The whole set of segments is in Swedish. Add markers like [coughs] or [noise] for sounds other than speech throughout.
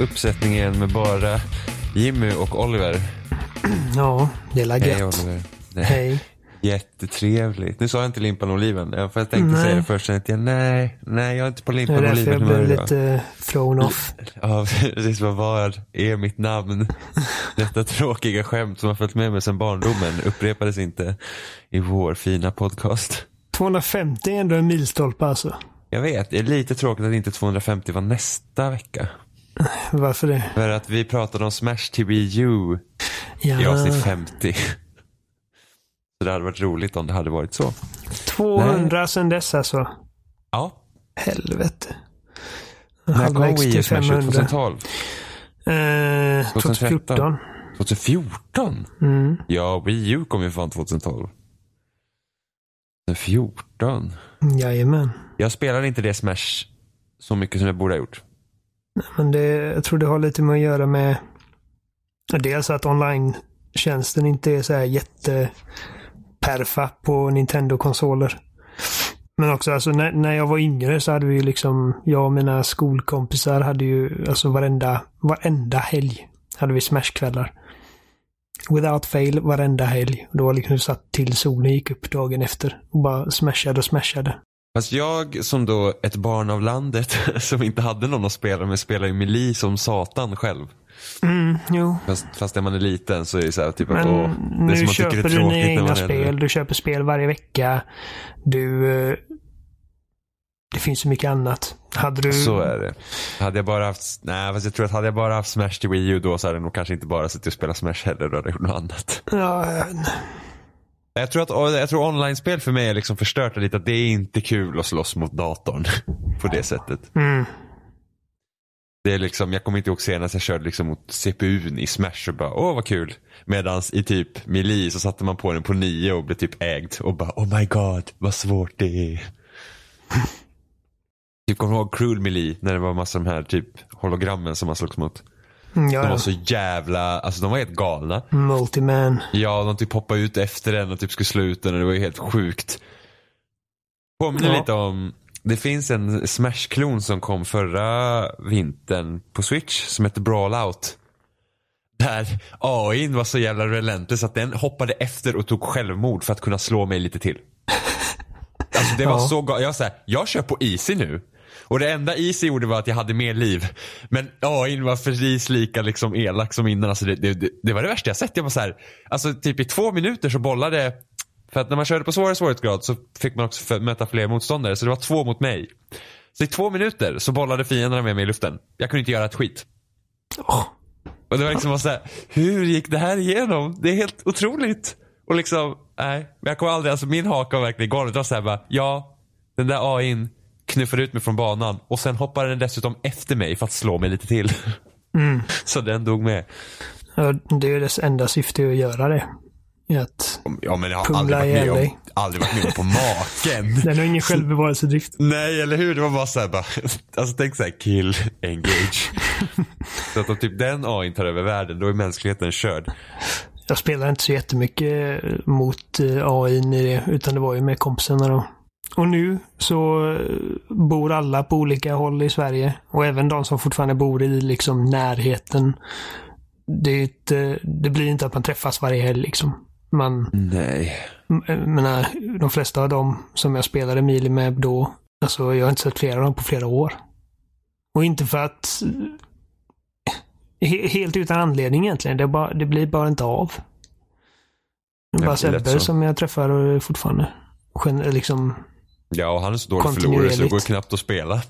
uppsättning igen med bara Jimmy och Oliver. Ja, det är la Hej. Oliver. Nej. Hej. Jättetrevligt. Nu sa jag inte limpan och oliven. Jag tänkte Nej. säga det först. Tänkte jag nej, nej jag är inte på Det är limpan och därför jag oliven blev lite thrown off. Ja, [laughs] precis. Vad var är mitt namn? [laughs] Detta tråkiga skämt som har följt med mig sedan barndomen upprepades inte i vår fina podcast. 250 är ändå en milstolpe alltså. Jag vet, det är lite tråkigt att inte 250 var nästa vecka. Varför det? För att vi pratade om Smash till Wii U i Ja, avsnitt 50. Så det hade varit roligt om det hade varit så. 200 sen dess alltså. Ja. Helvete. När kom Wii U Smash ut? 500. 2012? Eh, 2013. 2014. 2014? Mm. Ja, Wii U kom ju fan 2012. 2014? Jajamän. Jag spelade inte det Smash så mycket som jag borde ha gjort. Men det, jag tror det har lite med att göra med dels att online-tjänsten inte är så här jätteperfa på Nintendo-konsoler. Men också alltså när, när jag var yngre så hade vi ju liksom, jag och mina skolkompisar hade ju alltså varenda, varenda helg hade vi smashkvällar. Without fail varenda helg. Det var liksom satt till solen gick upp dagen efter och bara smashade och smashade. Fast jag som då ett barn av landet [laughs] som inte hade någon att spela med spelar ju Melee som satan själv. Mm, jo. Fast, fast när man är liten så är det så här typ att Men åh, det som man tycker köper det är du tråkigt när man är äldre. spel. Du köper spel varje vecka. Du... eh, Det finns så mycket annat. Hade du... Så är det. Hade jag bara haft, nej fast jag tror att hade jag bara haft Smash till Wii U då så hade jag nog kanske inte bara suttit och spelat Smash heller. Då hade jag gjort något annat. Ja, jag tror att jag tror online-spel för mig är liksom förstört lite. Att det är inte kul att slåss mot datorn [laughs] på det sättet. mm. Det är liksom, jag kommer inte ihåg senast jag körde liksom mot CPUn i Smash och bara åh vad kul. Medans i typ Melee så satte man på den på 9 och blev typ ägd och bara oh my god vad svårt det är. [laughs] Typ kommer du ihåg Cruel Melee när det var massa de här typ hologrammen som man slogs mot. Mm, De Ja, var ja. så jävla, alltså de var helt galna. Multiman. Ja, de typ hoppade ut efter den och typ skulle slå ut den och det var ju helt sjukt. Påminner Ja. lite om, det finns en Smash-klon som kom förra vintern på Switch som heter Brawlout. Där AIn var så jävla relentless att den hoppade efter och tog självmord för att kunna slå mig lite till. [laughs] Alltså det var Ja. så galet. Jag, var så här, jag kör på easy nu. Och det enda easy gjorde var att jag hade mer liv. Men AIn var precis lika liksom elak som innan. Alltså det, det, det, var det värsta jag sett. Jag var så här, alltså typ i två minuter så bollade för att när man körde på svårare svårighetsgrad så fick man också möta fler motståndare. Så det var två mot mig. Så i två minuter så bollade fienderna med mig i luften. Jag kunde inte göra ett skit. Åh, Och det var liksom så här, hur gick det här igenom? Det är helt otroligt. Och liksom, nej. Men jag kommer aldrig, alltså min haka var verkligen galen. Det var såhär bara, ja, den där AIn knuffade ut mig från banan och sen hoppade den dessutom efter mig för att slå mig lite till. Mm. [laughs] Så den dog med. Ja, det är ju dess enda syfte att göra det. Att Ja men jag har aldrig varit, med om, dig. aldrig varit med om på [laughs] maken. den har ingen självbevarelsedrift. [laughs] Nej, eller hur? Det var bara såhär bara, alltså tänk såhär kill, engage. så att om typ den AIn tar över världen, då är mänskligheten körd. Jag spelar inte så jättemycket mot eh, AI i det, utan det var ju med kompisarna då. Och nu så eh, bor alla på olika håll i Sverige. Och även de som fortfarande bor i liksom närheten. Det, inte, det blir inte att man träffas varje helg liksom. Man, Nej. jag menar, de flesta av dem som jag spelade mili med då, alltså jag har inte sett flera av dem på flera år. Och inte för att... he- Helt utan anledning egentligen. Det, bara, det blir bara inte av. Det är bara Sebbe som jag träffar fortfarande. Gen- liksom, Ja, och han är så dålig förlorare så det går knappt att spela.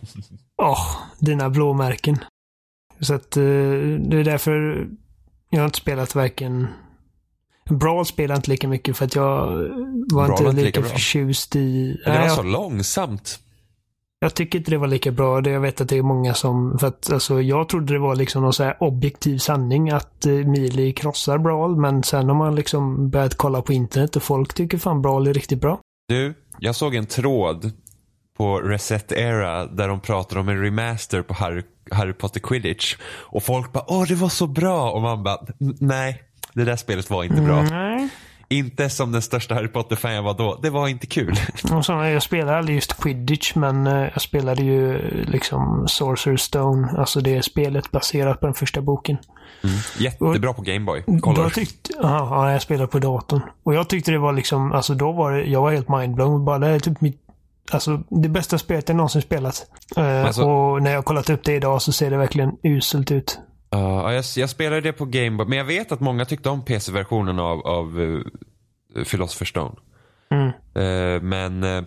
åh, dina blåmärken. Så att eh, det är därför jag har inte spelat varken... Brawl spelar inte lika mycket för att jag var Brawl inte lika, lika bra. förtjust i... Men det var så långsamt. Jag tycker inte det var lika bra. Jag vet att det är många som... För att alltså, jag trodde det var liksom någon så här objektiv sanning att eh, Mili krossar Brawl. Men sen har man liksom börjat kolla på internet och folk tycker fan Brawl är riktigt bra. Du, jag såg en tråd på Reset Era där de pratar om en remaster på Harry, Harry Potter Quidditch. Och folk bara åh det var så bra och man bara nej, det där spelet var inte bra. Nej inte som den största Harry Potter-fan jag var då. Det var inte kul. [laughs] Och så, jag spelade aldrig just Quidditch, men eh, jag spelade ju liksom Sorcerer's Stone. Alltså det spelet baserat på den första boken. Jättebra på Gameboy. Tyckte, aha, ja, jag spelade på datorn. Och jag tyckte det var liksom, alltså då var det, jag var helt mindblown. Bara det är typ mitt, alltså det bästa spelet jag någonsin spelat. Eh, Alltså- och när jag kollat upp det idag så ser det verkligen uselt ut. Ja, jag, jag spelade det på Gameboy. Men jag vet att många tyckte om PC-versionen av, av uh, Philosopher's Stone. Mm. Eh, men, eh,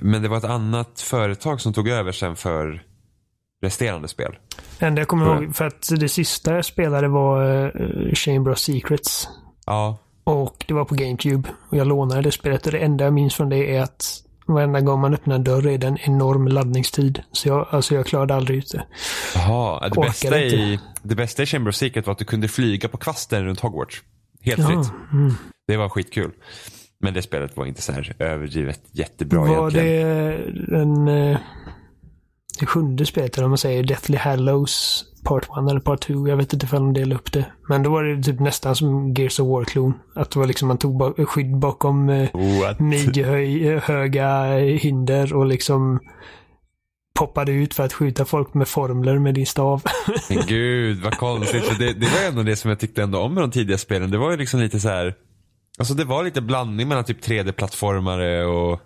men det var ett annat företag som tog över sen för resterande spel. Det enda jag kommer ihåg, för att det sista jag spelade var uh, Chamber of Secrets. Ja, Och det var på GameCube. Och jag lånade det spelet och det enda jag minns från det är att varenda gång man öppnar en dörr är det en enorm laddningstid. Så jag, alltså jag klarade aldrig ut det. Jaha, det bästa, i, det bästa i Chamber of Secret var att du kunde flyga på kvasten runt Hogwarts. Helt Ja, fritt. mm. Det var skitkul. Men det spelet var inte så här överdrivet jättebra Var egentligen. det den, eh, det sjunde spelet, eller om man säger Deathly Hallows Part 1 eller Part 2. Jag vet inte ifall de delade upp det. Men då var det typ nästan som Gears of War-klon. Att det var liksom man tog ba- skydd bakom eh, What? midjehöga hinder och liksom poppade ut för att skjuta folk med formler med din stav. [laughs] Men gud vad konstigt. För det, det var ändå det som jag tyckte ändå om med de tidiga spelen. Det var ju liksom lite så här. Alltså det var lite blandning mellan typ 3D-plattformare och,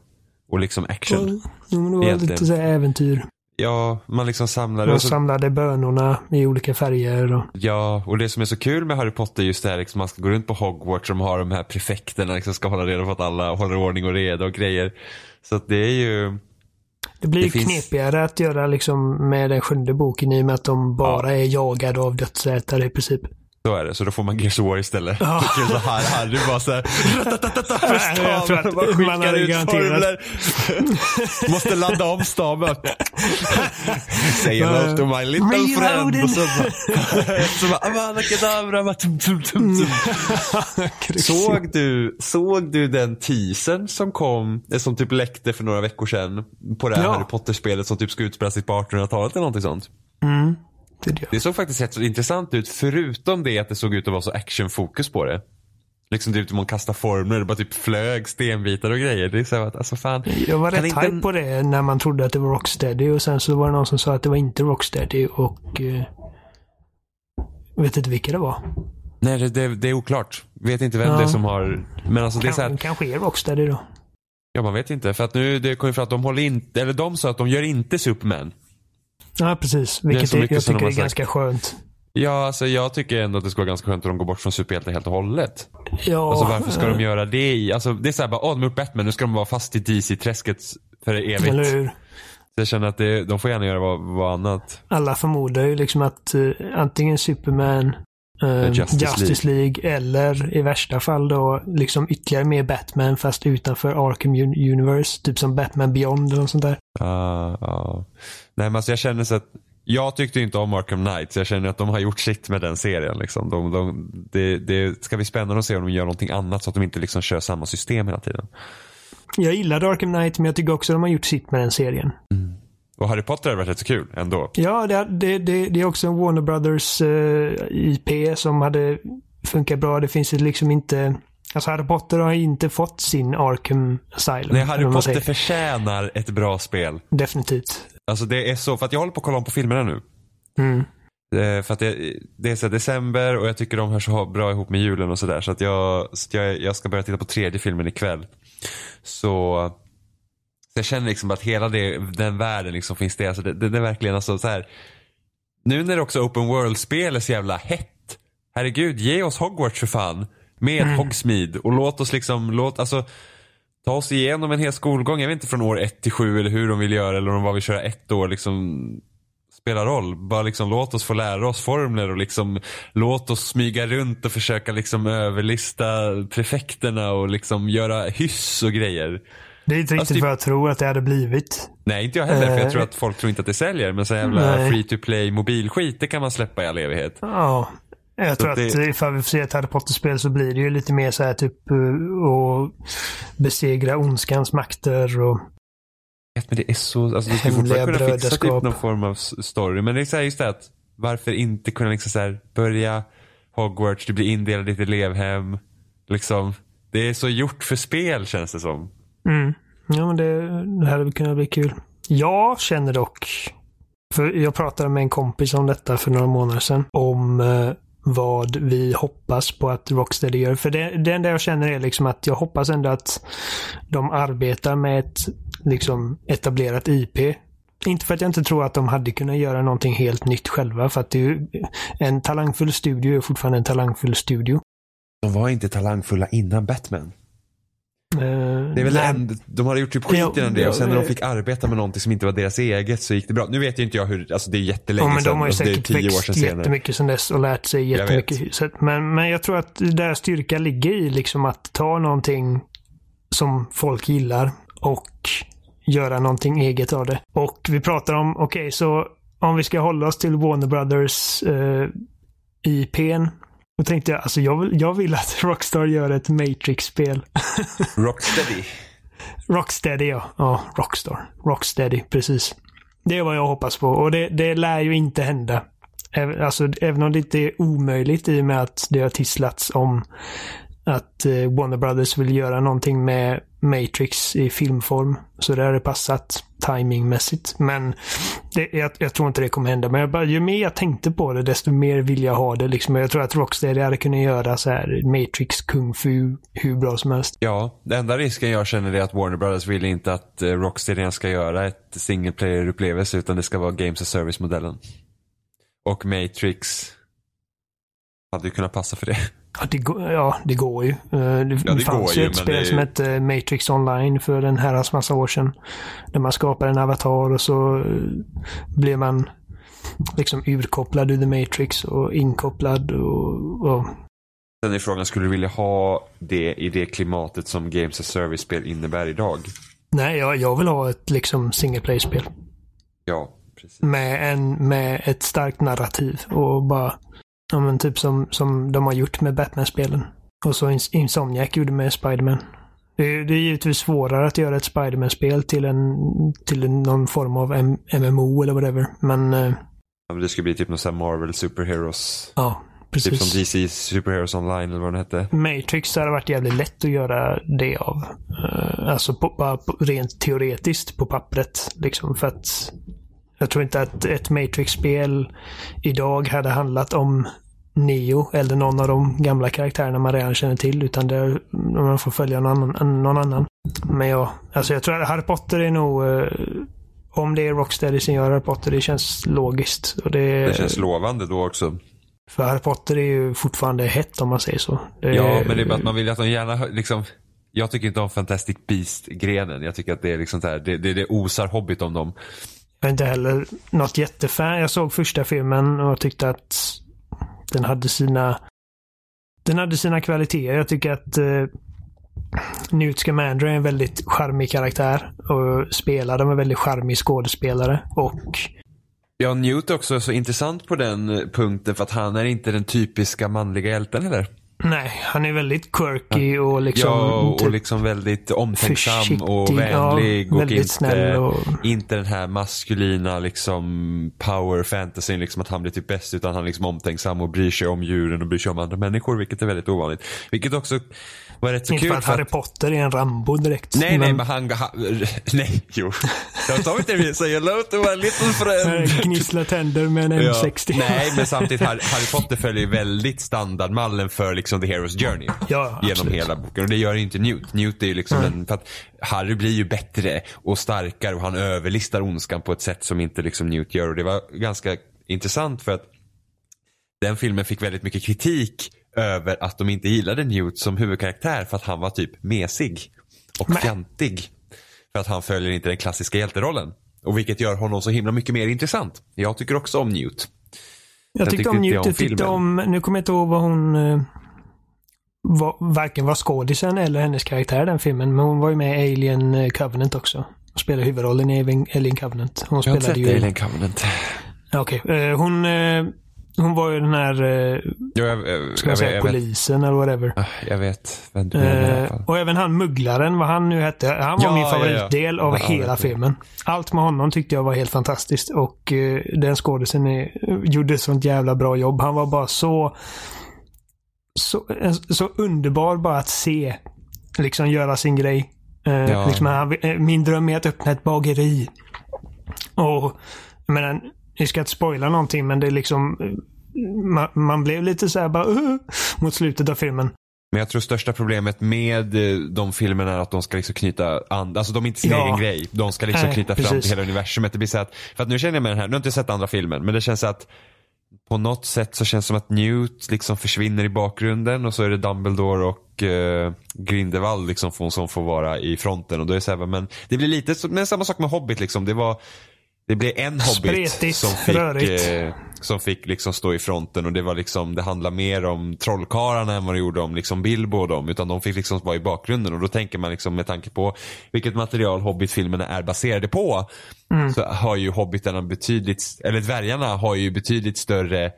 och liksom action. Men det var Egentligen. lite så äventyr. Ja, man liksom samlade. Man Och så, samlade bönorna i olika färger. Och... ja, och det som är så kul med Harry Potter just det här liksom man ska gå runt på Hogwarts och de har de här prefekterna liksom ska hålla reda på att alla håller ordning och reda och grejer. Så att det är ju, Det blir Det ju finns- knepigare att göra liksom med den sjunde boken i och med att de bara är jagade av dödsätare i princip. Så är det. Så då får man Gears of War istället. Ja. Så här, Harry bara såhär, tror att bara man skickar ut formler. Måste ladda om staven. Say hello to my little friend. Reloading. Och så bara, [laughs] så. [laughs] Såg du, såg du den teasern som kom, eh, som typ läckte för några veckor sedan? På det här Ja. Harry Potter-spelet som typ ska utspela sig på 1800-talet eller någonting sånt. Mm. Det det. Det såg faktiskt rätt så intressant ut förutom det att det såg ut att vara så actionfokus på det. Liksom typ man kastar formler, det bara typ flög stenbitar och grejer. Det är så att alltså fan. Jag var rätt inte hype på det när man trodde att det var Rocksteady och sen så var det någon som sa att det var inte Rocksteady och eh, vet inte vilka det var. Nej det, det, det är oklart. Vet inte vem Ja. det är som har. Men alltså det är så här, kanske är Rocksteady då. ja man vet inte. För att nu, det kom ju för att de håller inte, eller de sa att de gör inte Superman. Ja, precis. Vilket är, mycket jag tycker är sagt. ganska skönt. Ja alltså jag tycker ändå att det skulle vara ganska skönt att de går bort från superhjälte helt och hållet. Ja, Alltså varför ska de göra det alltså det är såhär bara, åh de har gjort Batman, nu ska de vara fast i DC-träsket för evigt. Eller hur? Så jag känner att det, de får gärna göra vad, vad annat. Alla förmodar ju liksom att eh, antingen Superman, eh, Justice Justice, League. eller i värsta fall då liksom ytterligare mer Batman fast utanför Arkham Un- Universe. Typ som Batman Beyond eller något sånt där. Ja, ja. Nej men alltså jag känner så att jag tyckte inte om Arkham Knight så jag känner att de har gjort sitt med den serien. Liksom. De, de, det, det ska bli spännande att se om de gör någonting annat så att de inte liksom kör samma system hela tiden. Jag gillade Arkham Knight men jag tycker också att de har gjort sitt med den serien. Och Harry Potter har varit rätt så kul ändå. Ja, det, det, det, det är också en Warner Brothers eh, IP som hade funkat bra. Det finns ju liksom inte... Alltså Harry Potter har inte fått sin Arkham Asylum. Nej, Harry Potter säger. förtjänar ett bra spel. Definitivt. Alltså det är så, för att jag håller på att kolla om på filmerna nu. Mm. Eh, För att det, det är så december och jag tycker de hör så bra ihop med julen och sådär. Så att jag, så att jag, jag ska börja titta på tredje filmen ikväll. Så jag känner liksom att hela det, den världen liksom finns det. Alltså det, det, det är verkligen alltså så här. Nu när det också open world-spel är så jävla hett. Herregud, ge oss Hogwarts för fan. Med Hogsmeade och låt oss liksom, låt, alltså ta oss igenom en hel skolgång. Jag vet inte från år ett till sju eller hur de vill göra eller om de bara vill köra ett år liksom spelar roll. Bara liksom låt oss få lära oss formler och liksom låt oss smyga runt och försöka liksom överlista prefekterna och liksom göra hyss och grejer. Det är inte riktigt Alltså, vad jag tror att det hade blivit. Nej, inte jag heller för jag Eh. tror att folk tror inte att det säljer. Men så jävla Nej. free to play mobilskit, det kan man släppa i all evighet. Ja. Jag tror det- att ifall vi får se ett Harry Potter-spel så blir det ju lite mer så här typ att besegra ondskans makter och Men det är så, alltså du ska fortfarande kunna fixa typ någon form av story. Men det är så här just det att varför inte kunna liksom så här börja Hogwarts, du blir indelad i ett elevhem. Liksom, det är så gjort för spel känns det som. Mm. Ja, men det, det hade kunnat bli kul. Jag känner dock, för jag pratade med en kompis om detta för några månader sedan, om eh, vad vi hoppas på att Rocksteady gör. För det, det enda jag känner är liksom att jag hoppas ändå att de arbetar med ett liksom etablerat IP. Inte för att jag inte tror att de hade kunnat göra någonting helt nytt själva. För att det är ju, en talangfull studio är fortfarande en talangfull studio. De var inte talangfulla innan Batman. Eh, Det är väl en, de hade gjort typ skit Ja, det och sen när de fick arbeta med någonting som inte var deras eget så gick det bra. Nu vet ju inte jag hur, alltså det är jättelänge Ja, men de har ju alltså, säkert växt jättemycket sedan dess och lärt sig jättemycket. Så Men, men jag tror att deras styrka ligger i liksom att ta någonting som folk gillar och göra någonting eget av det. Och vi pratar om, okej, så om vi ska hålla oss till Warner Brothers eh, IPn. Då tänkte jag, alltså jag vill, jag vill att [laughs] Rockstar gör ett Matrix-spel. [laughs] Rocksteady. Rocksteady ja. Ja, Rockstar. Rocksteady, precis. Det är vad jag hoppas på och det, det lär ju inte hända. Även- Alltså, även om det inte är omöjligt i och med att det har tisslats om att eh, Warner Brothers vill göra någonting med Matrix i filmform. Så det hade passat timingmässigt. Men det, jag, jag tror inte det kommer hända. Men jag bara, ju mer jag tänkte på det, desto mer vill jag ha det. Liksom. Jag tror att Rocksteady hade kunnat göra så här Matrix Kung Fu hur bra som helst. Ja, den enda risken jag känner är att Warner Brothers vill inte att eh, Rocksteady ska göra ett single player-upplevelse utan det ska vara Games as Service-modellen. Och Matrix hade ju kunnat passa för det. Ja, det, går, ja, det går ju. Eh, Det, det fanns ju ett spel det som hette Matrix Online för en herrans massa år sedan. Där man skapar en avatar och så eh, blir man liksom urkopplad ur The Matrix och inkopplad och, och Sen är frågan, skulle du vilja ha det i det klimatet som Games as Service-spel innebär idag? Nej, jag, jag vill ha ett liksom single play-spel. Ja, precis. Med, en, med ett starkt narrativ och bara, ja men typ som, som de har gjort med Batman-spelen. Och så Ins- Insomniac gjorde med Spiderman. Det är, det är givetvis svårare att göra ett Spiderman-spel till en, till en, någon form av M- MMO eller whatever. Men eh, Ja, men Det skulle bli typ någon sån här Marvel Superheroes. ja, Typ som precis. DC Superheroes Online eller vad den hette. Matrix hade varit jävligt lätt att göra det av. Eh, alltså på, bara rent teoretiskt på pappret. Liksom för att jag tror inte att ett Matrix-spel idag hade handlat om Neo eller någon av de gamla karaktärerna man redan känner till. Utan det, man får följa någon annan. Någon annan. Men ja, alltså jag tror att Harry Potter är nog... eh, om det är Rocksteady som gör Harry Potter, det känns logiskt. Och det, Det känns lovande då också. För Harry Potter är ju fortfarande hett om man säger så. Det, Ja, men det är bara att man vill att de gärna liksom jag tycker inte om Fantastic Beast-grenen. Jag tycker att det är liksom så här, det, det, det osar Hobbit om dem. Jag är inte heller något jättefan. Jag såg första filmen och tyckte att den hade sina den hade sina kvaliteter. Jag tycker att eh, Newt Scamander är en väldigt charmig karaktär och spelar de en väldigt charmig skådespelare. Och Ja, Newt är också så intressant på den eh, punkten för att han är inte den typiska manliga hjälten heller nej, han är väldigt quirky och liksom ja, och liksom väldigt omtänksam och vänlig. Ja, och inte, och- inte den här maskulina liksom power fantasyn, liksom att han blir typ bäst. Utan han är liksom omtänksam och bryr sig om djuren och bryr sig om andra människor. Vilket är väldigt ovanligt. Vilket också var rätt så inte kul. för att Harry Potter är en Rambo direkt. Nej, nej, men han, han [laughs] nej, jo. Jag tar inte det, säger hello to my little friend. Gnissla tänder med en Ja. M60. Nej, men samtidigt Harry, [laughs] Harry Potter följer ju väldigt standardmallen för liksom the hero's journey. Ja, genom absolut. hela boken. Och det gör inte Newt. Newt är ju liksom en, för att Harry blir ju bättre och starkare och han överlistar ondskan på ett sätt som inte liksom Newt gör. Och det var ganska intressant för att den filmen fick väldigt mycket kritik över att de inte gillade Newt som huvudkaraktär för att han var typ mesig och Men- fjantig. För att han följer inte den klassiska hjälterollen. Och vilket gör honom så himla mycket mer intressant. Jag tycker också om Newt. Jag tyckte tyckte om jag Newt, jag tyckte om, nu kommer jag inte ihåg vad hon, eh, var, varken var skådisen eller hennes karaktär i den filmen, men hon var ju med i Alien eh, Covenant också. Hon spelade huvudrollen i Alien- Covenant. Hon Jag har inte sett ju... Alien Covenant. Okej. Eh, hon, hon var ju den här, eh, Jo, jag, jag, ska jag, säga, vet, polisen eller whatever. Ah, jag vet vem du menar Eh, och även han mugglaren, vad han nu hette. Han var Ja, min ja, ja. favoritdel av hela filmen. Allt med honom tyckte jag var helt fantastiskt. Och eh, den skådisen gjorde sånt jävla bra jobb. Han var bara så så, så underbar bara att se. Liksom göra sin grej. Eh, liksom, han- eh, min dröm är att öppna ett bageri. Och jag menar, jag ska inte spoila någonting men det är liksom man, man blev lite så här bara uh, mot slutet av filmen. Men jag tror största problemet med eh, de filmerna är att de ska liksom knyta an, alltså de är inte sin Ja. egen grej. De ska liksom Nej, knyta fram precis. till hela universumet. Det blir så att, för att nu känner jag med den här, nu har jag inte sett andra filmen, men det känns att på något sätt så känns det som att Newt liksom försvinner i bakgrunden och så är det Dumbledore och eh, Grindelwald liksom som får vara i fronten. Och då är det så här, men det blir lite men samma sak med Hobbit liksom. Det var det blev en hobbit Spretigt, som fick, eh, som fick liksom stå i fronten och det var liksom, det handlar mer om trollkarlarna än vad det gjorde om liksom Bilbo och dem. Utan de fick liksom vara i bakgrunden och då tänker man liksom med tanke på vilket material Hobbit-filmerna är baserade på. Så har ju hobbitarna betydligt, eller dvärgarna har ju betydligt större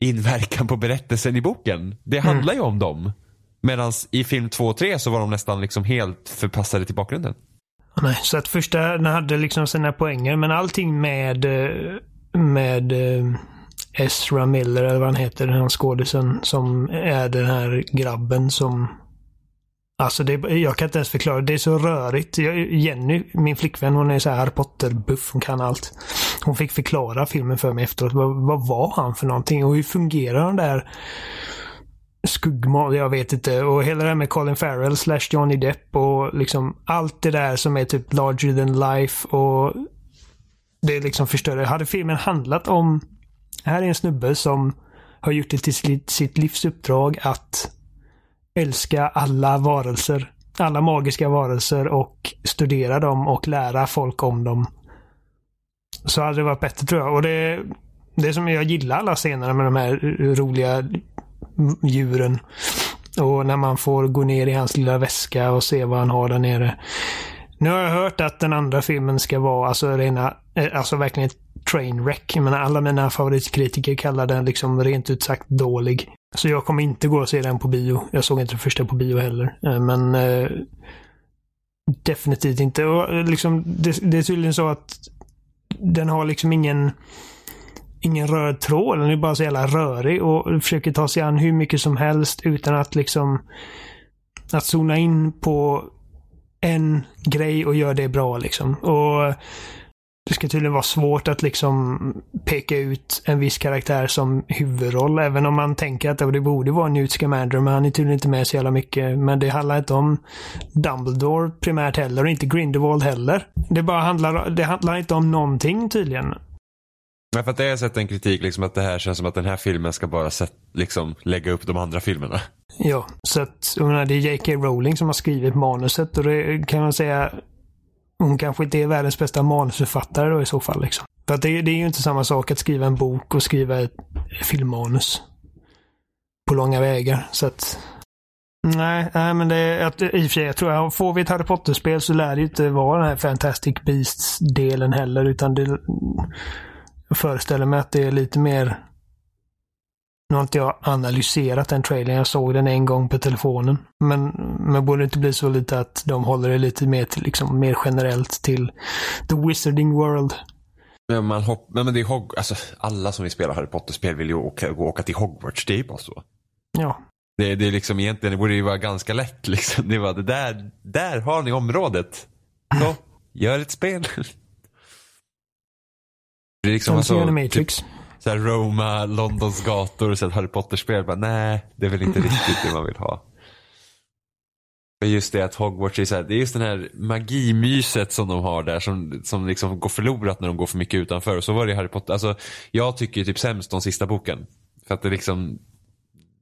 inverkan på berättelsen i boken. Det handlar ju om dem. Medan i film 2 och 3 så var de nästan liksom helt förpassade till bakgrunden. Nej, så att första den hade liksom sina poänger men allting med eh, med eh, Ezra Miller eller vad han heter, den här skådisen som är den här grabben som Alltså det, jag kan inte ens förklara. Det är så rörigt. Jag, Jenny, min flickvän, hon är så här Harry Potter-buff. Hon kan allt. Hon fick förklara filmen för mig efteråt. Vad, vad var han för någonting? Och hur fungerar den där skuggmål? Jag vet inte. Och hela det här med Colin Farrell slash Johnny Depp och liksom allt det där som är typ larger than life och det liksom förstörde. Hade filmen handlat om här är en snubbe som har gjort det till sitt, sitt livsuppdrag att älska alla varelser. Alla magiska varelser och studera dem och lära folk om dem. Så hade det varit bättre tror jag. Och det, det som jag gillar alla scener med de här roliga djuren. Och när man får gå ner i hans lilla väska och se vad han har där nere. Nu har jag hört att den andra filmen ska vara alltså rena, eh, alltså verkligen ett trainwreck. Jag menar, alla mina favoritkritiker kallar den liksom rent ut sagt dålig. Så jag kommer inte gå och se den på bio. Jag såg inte den första på bio heller. Eh, men eh, definitivt inte. Och eh, liksom, det, det är tydligen så att den har liksom ingen ingen röd tråd. Den är bara så jävla rörig och försöker ta sig an hur mycket som helst utan att liksom att zona in på en grej och göra det bra liksom. Och det ska tydligen vara svårt att liksom peka ut en viss karaktär som huvudroll. Även om man tänker att det borde vara Newt Scamander, men han är tydligen inte med så jävla mycket. Men det handlar inte om Dumbledore primärt heller och inte Grindelwald heller. Det bara handlar, det handlar inte om någonting tydligen. Men för att jag har sett en kritik liksom att det här känns som att den här filmen ska bara set, liksom, lägga upp de andra filmerna. Ja, så att jag menar, det är J.K. Rowling som har skrivit manuset och det kan man säga hon kanske inte är världens bästa manusförfattare då i så fall. Liksom. För att det, det är ju inte samma sak att skriva en bok och skriva ett filmmanus. På långa vägar. Så att... Nej, nej men det är att, i och för sig, jag tror att får vi ett Harry Potter-spel så lär det ju inte vara den här Fantastic Beasts-delen heller utan det... Jag föreställer mig att det är lite mer nu har inte jag analyserat den trailern. Jag såg den en gång på telefonen. Men, men borde det inte bli så lite att de håller det lite mer, till, liksom, mer generellt till the wizarding world? Men, man hopp, men det är Hog, alltså, alla som vill spela Harry Potter-spel vill ju åka, gå, åka till Hogwarts. Det är ju bara så. Ja. Det, det är liksom egentligen, det borde ju vara ganska lätt liksom. Det var det där, där har ni området. Så, gör ett spel. Det är liksom alltså, jag Matrix. så här Roma, Londons gator och så Harry Potter-spel. Nej, det är väl inte riktigt det man vill ha. Men just det att Hogwarts är så här, det är just den här magimyset som de har där som, som liksom går förlorat när de går för mycket utanför. Och så var det i Harry Potter. Alltså, jag tycker typ sämst om sista boken. För att det liksom,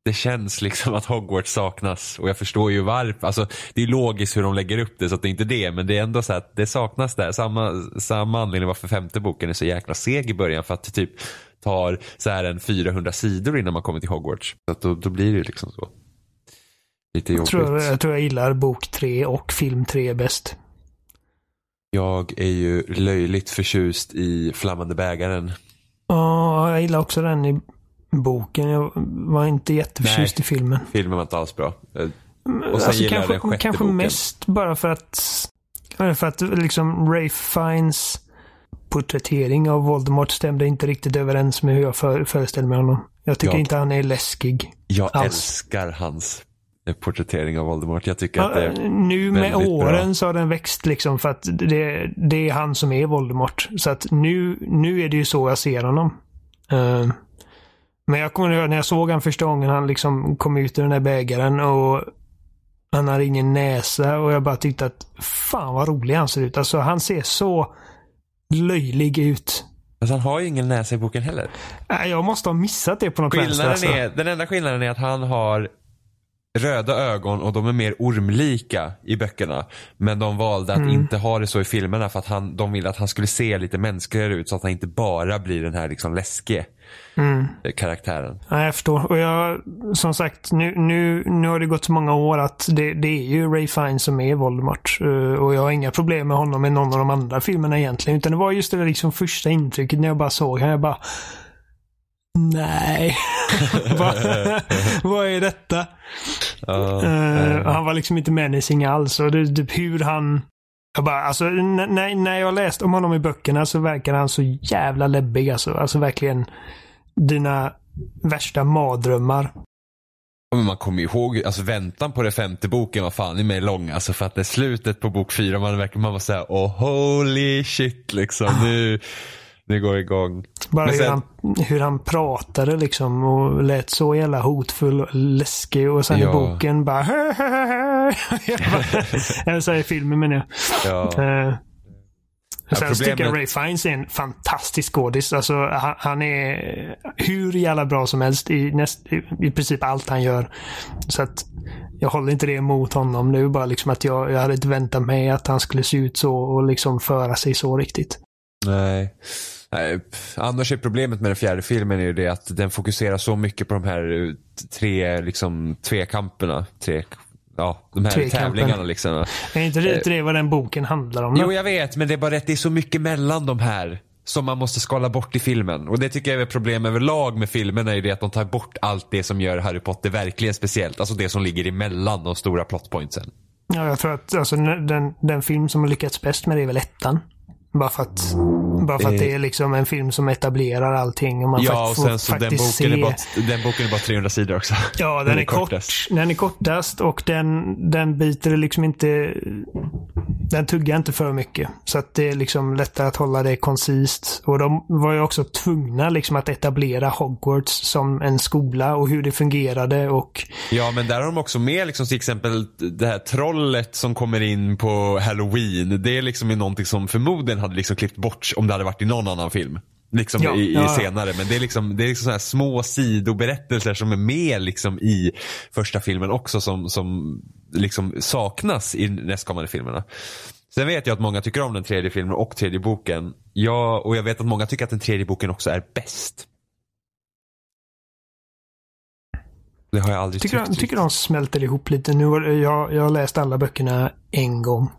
det känns liksom att Hogwarts saknas och jag förstår ju varför. Alltså, det är logiskt hur de lägger upp det så att det är inte det. Men det är ändå så att det saknas där. Samma, samma anledning varför femte boken är så jäkla seg i början. För att det typ tar så här en 400 sidor innan man kommer till Hogwarts. Så att då, då blir det liksom så. Lite Jag jobbigt. tror, jag tror jag gillar bok tre och film tre bäst. Jag är ju löjligt förtjust i Flammande bägaren. Ja, jag gillar också den i boken. Jag var inte jätteförtjust i filmen. Filmen var inte alls bra. Eh, Och sen Alltså, gillar jag kanske, den sjätte kanske boken. mest bara för att för att liksom Ray Fiennes porträttering av Voldemort stämde inte riktigt överens med hur jag för, föreställer mig honom. Jag tycker Ja. inte han är läskig. Jag Alls. älskar hans eh, porträttering av Voldemort. Jag tycker att Ja, det är nu med åren bra. så har den växt liksom för att det, det är han som är Voldemort. Så att nu, nu är det ju så jag ser honom. Eh, men jag kommer ihåg när jag såg han första gången han liksom kom ut ur den där bägaren och han har ingen näsa och jag bara tyckte att fan vad rolig han ser ut. Alltså han ser så löjlig ut. Fast han har ju ingen näsa i boken heller. Nej, Jag måste ha missat det på något vänster. Skillnaden Alltså. är, den enda skillnaden är att han har röda ögon och de är mer ormlika i böckerna. Men de valde att Mm. inte ha det så i filmerna för att han, de ville att han skulle se lite mänskligare ut så att han inte bara blir den här liksom läskige Mm. eh, karaktären. Ja, jag förstår. Och jag, som sagt, nu, nu, nu har det gått så många år att det, det är ju Ray Fiennes som är Voldemort. Eh, och jag har inga problem med honom i någon av de andra filmerna egentligen. Utan det var just det där liksom första intrycket när jag bara såg honom. Jag bara... Nej. [laughs] [laughs] vad, är detta? Eh, eh, han var liksom inte menacing alls. Och det, typ hur han... Jag bara, alltså, när, när jag läste om honom i böckerna så verkar han så jävla läbbig. Alltså, alltså verkligen dina värsta mardrömmar. Men man kommer ju ihåg, alltså väntan på den femte boken var fan i mig lång. Alltså för att det är slutet på bok fyra, man verkar man var såhär, oh holy shit liksom. Nu, nu går det igång. Bara Men hur, sen- han, hur han pratade liksom och lät så jävla hotfull och läskig. Och sen i Ja. boken bara... [laughs] jag bara [laughs] Eller så i filmen menar jag. Ja. Eh, Ja, Sen tycker jag problemet- Ray Fiennes är en fantastisk skådis. Alltså, han, han är hur jävla bra som helst i, näst, i, i princip allt han gör. Så att jag håller inte det emot honom. Det ju bara liksom att jag, jag hade inte väntat mig att han skulle se ut så och liksom föra sig så riktigt. Nej. Nej. Annars är problemet med den fjärde filmen är ju det att den fokuserar så mycket på de här eh, tre liksom tvekamperna. Tre, ja, de här tävlingarna liksom. Är inte det, inte det vad den boken handlar om? då? Jo, jag vet, men det är bara att det är så mycket mellan de här som man måste skala bort i filmen. Och det tycker jag är ett problem överlag med filmerna är det att de tar bort allt det som gör Harry Potter verkligen speciellt. Alltså det som ligger emellan de stora plotpointsen. Ja, jag tror att alltså, den, den film som har lyckats bäst med det är väl ettan. Bara för att, bara för att det är liksom en film som etablerar allting. Och man Ja, och sen så den boken, är se- bara, den boken är bara 300 sidor också. Ja, [laughs] den, är, kort. Den är kortast och den, den biter liksom inte... Den tuggar inte för mycket. Så att det är liksom lättare att hålla det koncist. Och de var ju också tvungna liksom att etablera Hogwarts som en skola och hur det fungerade och... Ja, men där har de också med liksom till exempel det här trollet som kommer in på halloween. Det är liksom någonting som förmodligen hade liksom klippt bort om det hade varit i någon annan film. Liksom Ja, i, i ja, senare. Men det är liksom, det är liksom så här små sidoberättelser som är med liksom i första filmen också som, som liksom saknas i nästkommande filmerna. Sen vet jag att många tycker om den tredje filmen och tredje boken. Ja, och jag vet att många tycker att den tredje boken också är bäst. Det har jag aldrig Tycker, tyckt. de, tycker de smälter ihop lite. Nu jag, jag har läst alla böckerna en gång.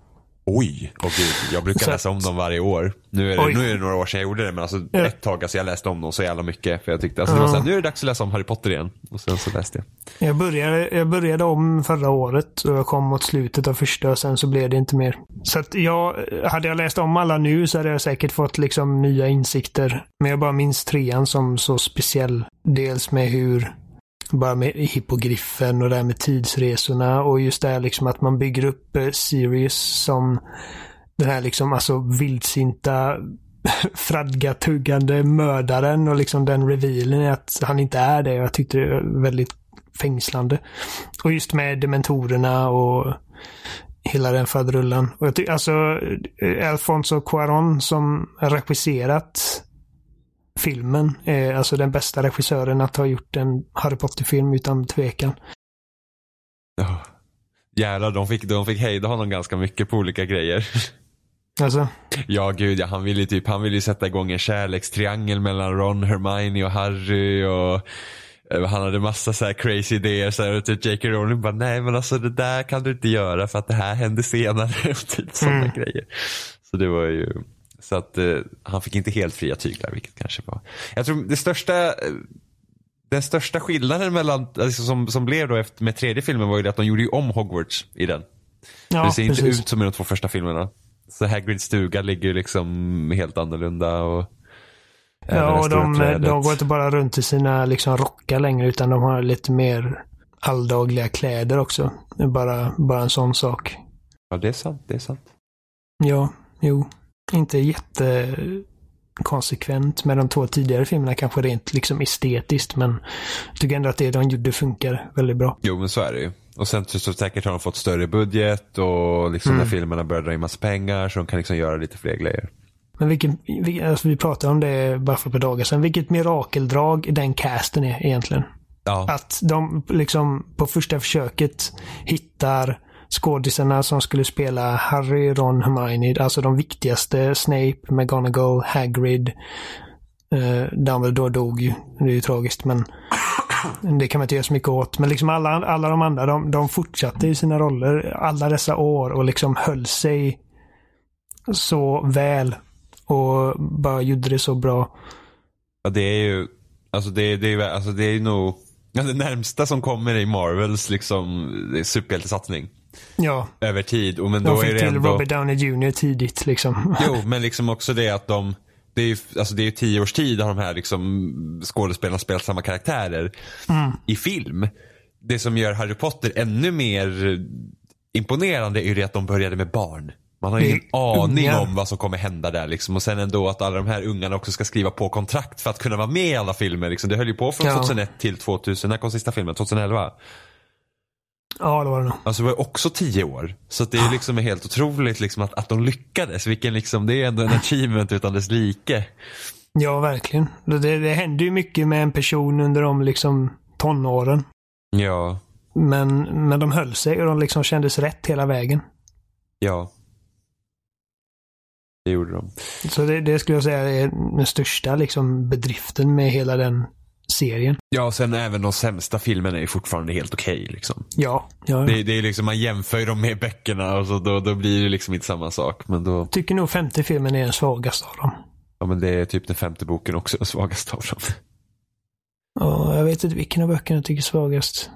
Oj, åh gud. Jag brukar Så- läsa om dem varje år. Nu är, Oj. det, nu är det några år sedan jag gjorde det men alltså Ja. ett tag alltså jag läste om dem så jävla mycket. För jag tyckte, alltså det Ja. var såhär, nu är det dags att läsa om Harry Potter igen. Och sen så läste jag. Jag började, jag började om förra året och jag kom mot slutet av första och sen så blev det inte mer. Så att jag, hade jag läst om alla nu så hade jag säkert fått liksom nya insikter. Men jag bara minns trean som så speciell. Dels med hur, bara med hippogriffen och det här med tidsresorna och just det här liksom att man bygger upp eh, Sirius som den här liksom alltså vildsinta [laughs] fradgatuggande mördaren och liksom den revealen är att han inte är det. Jag tyckte det var väldigt fängslande. Och just med dementorerna och hela den faderullan. Och jag tycker alltså eh, Alfonso Cuaron som regisserat filmen är alltså den bästa regissören att ha gjort en Harry Potter-film utan tvekan. Ja. Jävlar, de fick, de fick hejda honom ganska mycket på olika grejer. [laughs] Alltså, ja gud ja, han ville ju typ, han ville sätta igång en kärlekstriangel mellan Ron, Hermione och Harry och eh, han hade massa så här crazy idéer så här, typ J.K. Rowling bara nej men alltså det där kan du inte göra för att det här hände senare och [laughs] typ sådana Mm. grejer. Så det var ju så att eh, han fick inte helt fria tyglar vilket kanske var. Jag tror det största eh, den största skillnaden mellan, alltså, som, som blev då efter, med tredje filmen var ju det att de gjorde ju om Hogwarts i den. ja, det ser inte precis. ut som i de två första filmerna. Så Hagrids stuga ligger ju liksom helt annorlunda och Ja, och de, de går inte bara runt i sina liksom, rockar längre utan de har lite mer alldagliga kläder också. Bara, bara en sån sak. Ja, det är sant. Det är sant. Ja, jo. Inte jättekonsekvent med de två tidigare filmerna kanske rent liksom estetiskt men jag tycker ändå att det de gjorde funkar väldigt bra. Jo, men så är det ju. Och sen så säkert har de fått större budget och liksom mm. när filmerna börjar dra in massa pengar så de kan liksom göra lite fler grejer. Men vilken, alltså vi pratade om det bara för ett par dagar sedan. Vilket mirakeldrag den casten är egentligen. Ja. Att de liksom på första försöket hittar skådisarna som skulle spela Harry, Ron, Hermione. Alltså de viktigaste. Snape, McGonagall, Hagrid. Eh, Dumbledore dog ju. Det är ju tragiskt men det kan man inte göra så mycket åt. Men liksom alla, alla de andra, de, de fortsatte i sina roller alla dessa år och liksom höll sig så väl. Och bara gjorde det så bra. Ja, det är ju, alltså det, det, är, alltså det är nog det närmsta som kommer i Marvels liksom superhjältesatsning. Ja. Över tid. Och men de då fick är det till ändå... Robert Downey Jr tidigt liksom. [laughs] Jo, men liksom också det att de det är ju alltså det är tio års tid har de här liksom skådespelarna spelat samma karaktärer mm. i film. Det som gör Harry Potter ännu mer imponerande är ju det att de började med barn. Man har ingen aning unga. om vad som kommer hända där liksom. Och sen ändå att alla de här ungarna också ska skriva på kontrakt för att kunna vara med i alla filmer. Liksom. Det höll ju på från ja. 2001 till 2000. När kom sista filmen? 2011? Ja, det var det nog. Alltså det var också tio år. Så det är liksom helt otroligt liksom att, att de lyckades. Vilken liksom, det är ändå en achievement utan dess like. Ja, verkligen. Det, det händer ju mycket med en person under de liksom tonåren. Ja. Men, men de höll sig och de liksom kändes rätt hela vägen. Ja. Det gjorde de. Så det, det skulle jag säga är den största liksom bedriften med hela den serien. Ja, och sen även de sämsta filmerna är fortfarande helt okej. Okay, liksom. Ja. ja, Det, det, är liksom, man jämför dem med böckerna och så då, då blir det liksom inte samma sak. Men då... Tycker nog femte filmen är den svagaste av dem. Ja, men det är typ den femte boken också [laughs] den svagaste av dem. Ja, jag vet inte vilken av böckerna jag tycker är svagast.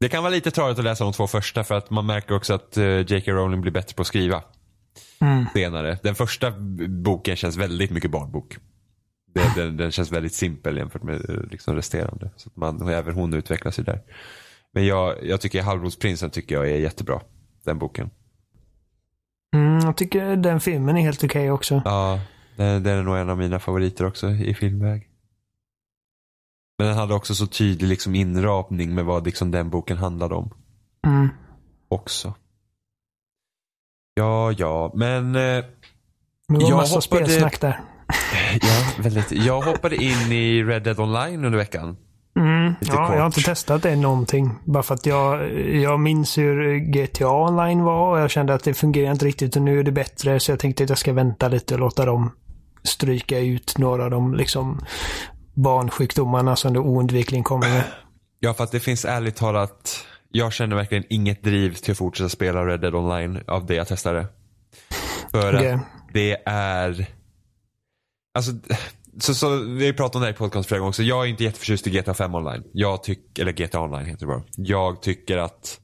Det kan vara lite tradigt att läsa de två första för att man märker också att uh, J.K. Rowling blir bättre på att skriva. Mm. Senare. Den första boken känns väldigt mycket barnbok. Det, den, den, känns väldigt simpel jämfört med eh, liksom resterande. Så att man, även hon utvecklas ju där. Men jag, jag tycker Halvblodsprinsen tycker jag är jättebra. Den boken. Mm, jag tycker den filmen är helt okej okay också. Ja, den, den, är nog en av mina favoriter också i filmväg. Men den hade också så tydlig liksom inrapning med vad liksom den boken handlade om. Mm. Också. Ja, ja, men... Eh, det var massa hoppade... spelsnack där. Ja, väldigt. Jag hoppade in i Red Dead Online under veckan. Mm, ja, kort. jag har inte testat det någonting. Bara för att jag, jag minns hur GTA online var och jag kände att det fungerar inte riktigt och nu är det bättre. Så jag tänkte att jag ska vänta lite och låta dem stryka ut några av de liksom barnsjukdomarna som det oundvikligen kommer med. Ja, för att det finns ärligt talat jag känner verkligen inget driv till att fortsätta spela Red Dead Online av det jag testade. För okay. att det är Alltså, så, så, vi har pratat om det här i podcast flera gånger också. Jag är inte jätteförtjust i GTA 5 online. Jag tycker, eller GTA online heter det bara. Jag tycker att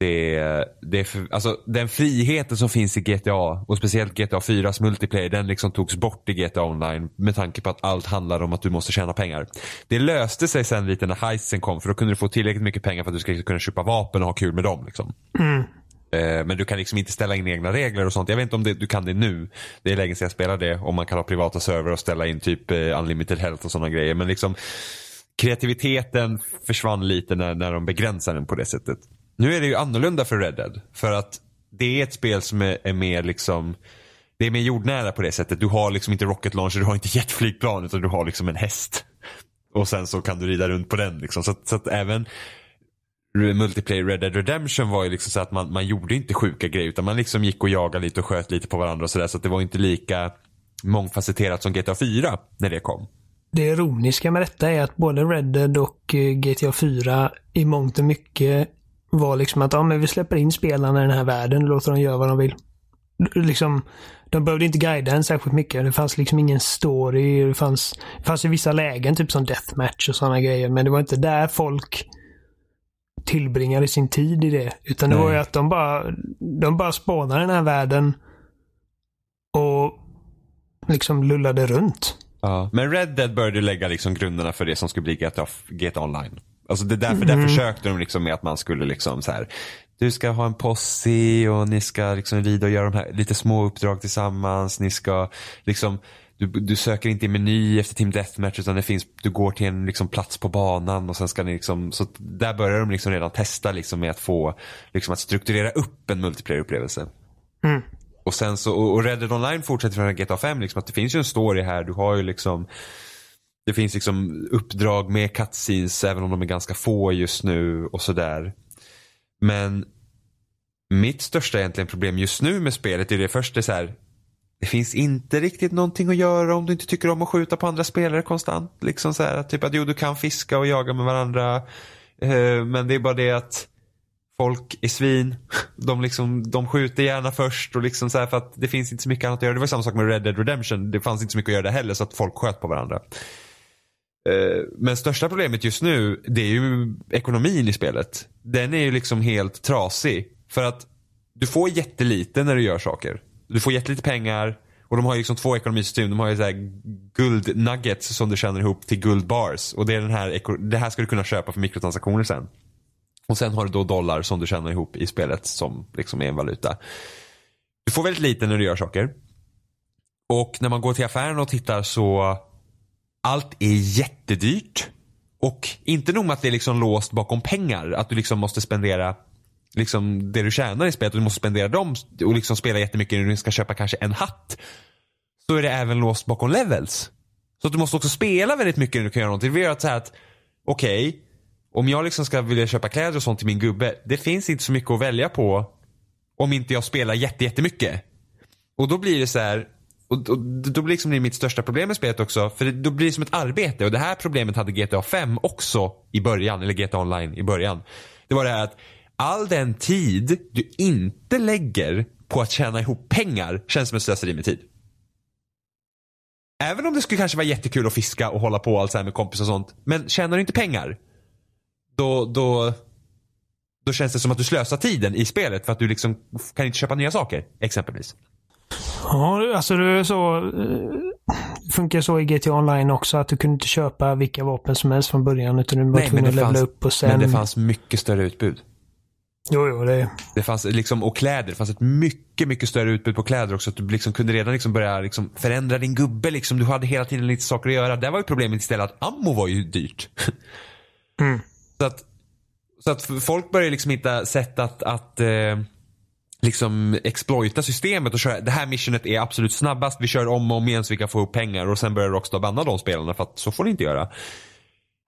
det, det är för, alltså den friheten som finns i GTA och speciellt GTA 4s multiplayer den liksom togs bort i GTA online med tanke på att allt handlar om att du måste tjäna pengar. Det löste sig sen lite när heisen kom för då kunde du få tillräckligt mycket pengar för att du ska kunna köpa vapen och ha kul med dem. Liksom. Mm. Eh, men du kan liksom inte ställa in egna regler och sånt. Jag vet inte om det, du kan det nu. Det är länge sedan jag spelade det. Om man kan ha privata server och ställa in typ eh, unlimited health och sådana grejer. Men liksom kreativiteten försvann lite när, när de begränsade den på det sättet. Nu är det ju annorlunda för Red Dead. För att det är ett spel som är, är mer liksom det är mer jordnära på det sättet. Du har liksom inte rocket launcher, du har inte jetflygplan utan du har liksom en häst. Och sen så kan du rida runt på den liksom. Så, så att även multiplayer Red Dead Redemption var ju liksom så att man, man gjorde inte sjuka grejer utan man liksom gick och jagade lite och sköt lite på varandra och sådär. Så att det var inte lika mångfacetterat som GTA 4 när det kom. Det ironiska med detta är att både Red Dead och eh, GTA 4 i mångt och mycket var liksom att ja, men vi släpper in spelarna i den här världen och låter dem göra vad de vill. Liksom, de behövde inte guida en särskilt mycket. Det fanns liksom ingen story. Det fanns, det fanns i vissa lägen, typ som deathmatch och sådana grejer. Men det var inte där folk tillbringade sin tid i det. Utan det Nej. var ju att de bara, de bara spånade den här världen och liksom lullade runt. Ja. Men Red Dead började lägga liksom grunderna för det som skulle bli GTA, GTA Online. Alltså det därför mm. där försökte de liksom med att man skulle liksom så här. Du ska ha en posse och ni ska liksom rida och göra de här lite små uppdrag tillsammans. Ni ska liksom du, du söker inte i meny efter Team Deathmatch utan det finns, du går till en liksom, plats på banan och sen ska ni liksom, så där börjar de liksom redan testa liksom med att få, liksom att strukturera upp en multiplayer-upplevelse. Mm. Och sen så, och Red Dead Online fortsätter från GTA 5 liksom att det finns ju en story här, du har ju liksom det finns liksom uppdrag med cutscenes även om de är ganska få just nu och sådär. Men mitt största egentligen problem just nu med spelet är det först är så här, det finns inte riktigt någonting att göra om du inte tycker om att skjuta på andra spelare konstant. Liksom så här, typ att jo, du kan fiska och jaga med varandra. Eh, men det är bara det att folk är svin. [laughs] De, liksom, de skjuter gärna först och liksom så här för att det finns inte så mycket annat att göra. Det var samma sak med Red Dead Redemption. Det fanns inte så mycket att göra där heller så att folk sköt på varandra. Eh, men största problemet just nu det är ju ekonomin i spelet. Den är ju liksom helt trasig. För att du får jättelite när du gör saker. Du får jättelite pengar och de har ju liksom två ekonomisystem. De har ju så här guld nuggets som du tjänar ihop till guldbars. Och det, är den här, det här ska du kunna köpa för mikrotransaktioner sen. Och sen har du då dollar som du tjänar ihop i spelet som liksom är en valuta. Du får väldigt lite när du gör saker. Och när man går till affären och tittar så allt är jättedyrt. Och inte nog med att det är liksom låst bakom pengar. Att du liksom måste spendera liksom det du tjänar i spelet och du måste spendera dem och liksom spela jättemycket när du ska köpa kanske en hatt. Så är det även låst bakom levels. Så att du måste också spela väldigt mycket när du kan göra någonting. Det gör att så att, okej, okay, om jag liksom ska vilja köpa kläder och sånt till min gubbe. Det finns inte så mycket att välja på om inte jag spelar jättemycket. Och då blir det så här, och, och då blir liksom det mitt största problem med spelet också. För det, då blir det som ett arbete. Och det här problemet hade GTA 5 också i början. Eller GTA Online i början. Det var det här att all den tid du inte lägger på att tjäna ihop pengar känns som ett slöseri med tid. Även om det skulle kanske vara jättekul att fiska och hålla på allt så här med kompisar och sånt. Men tjänar du inte pengar. Då, då, då känns det som att du slösar tiden i spelet för att du liksom kan inte köpa nya saker. Exempelvis. Ja, alltså det är så. Eh, funkar så i GTA Online också att du kunde inte köpa vilka vapen som helst från början utan du var tvungen att levla upp och sen. Men det fanns mycket större utbud. Jo, jo, det... det fanns liksom, och kläder. Det fanns ett mycket, mycket större utbud på kläder också. Att du liksom kunde redan liksom börja liksom förändra din gubbe. Liksom. Du hade hela tiden lite saker att göra. Där var ju problemet istället att ammo var ju dyrt. [laughs] Mm. Så, att, så att folk började liksom hitta sätt att, att eh, liksom exploita systemet och köra, det här missionet är absolut snabbast. Vi kör om och om igen så vi kan få upp pengar och sen börjar Rockstar banna de spelarna för att så får ni inte göra.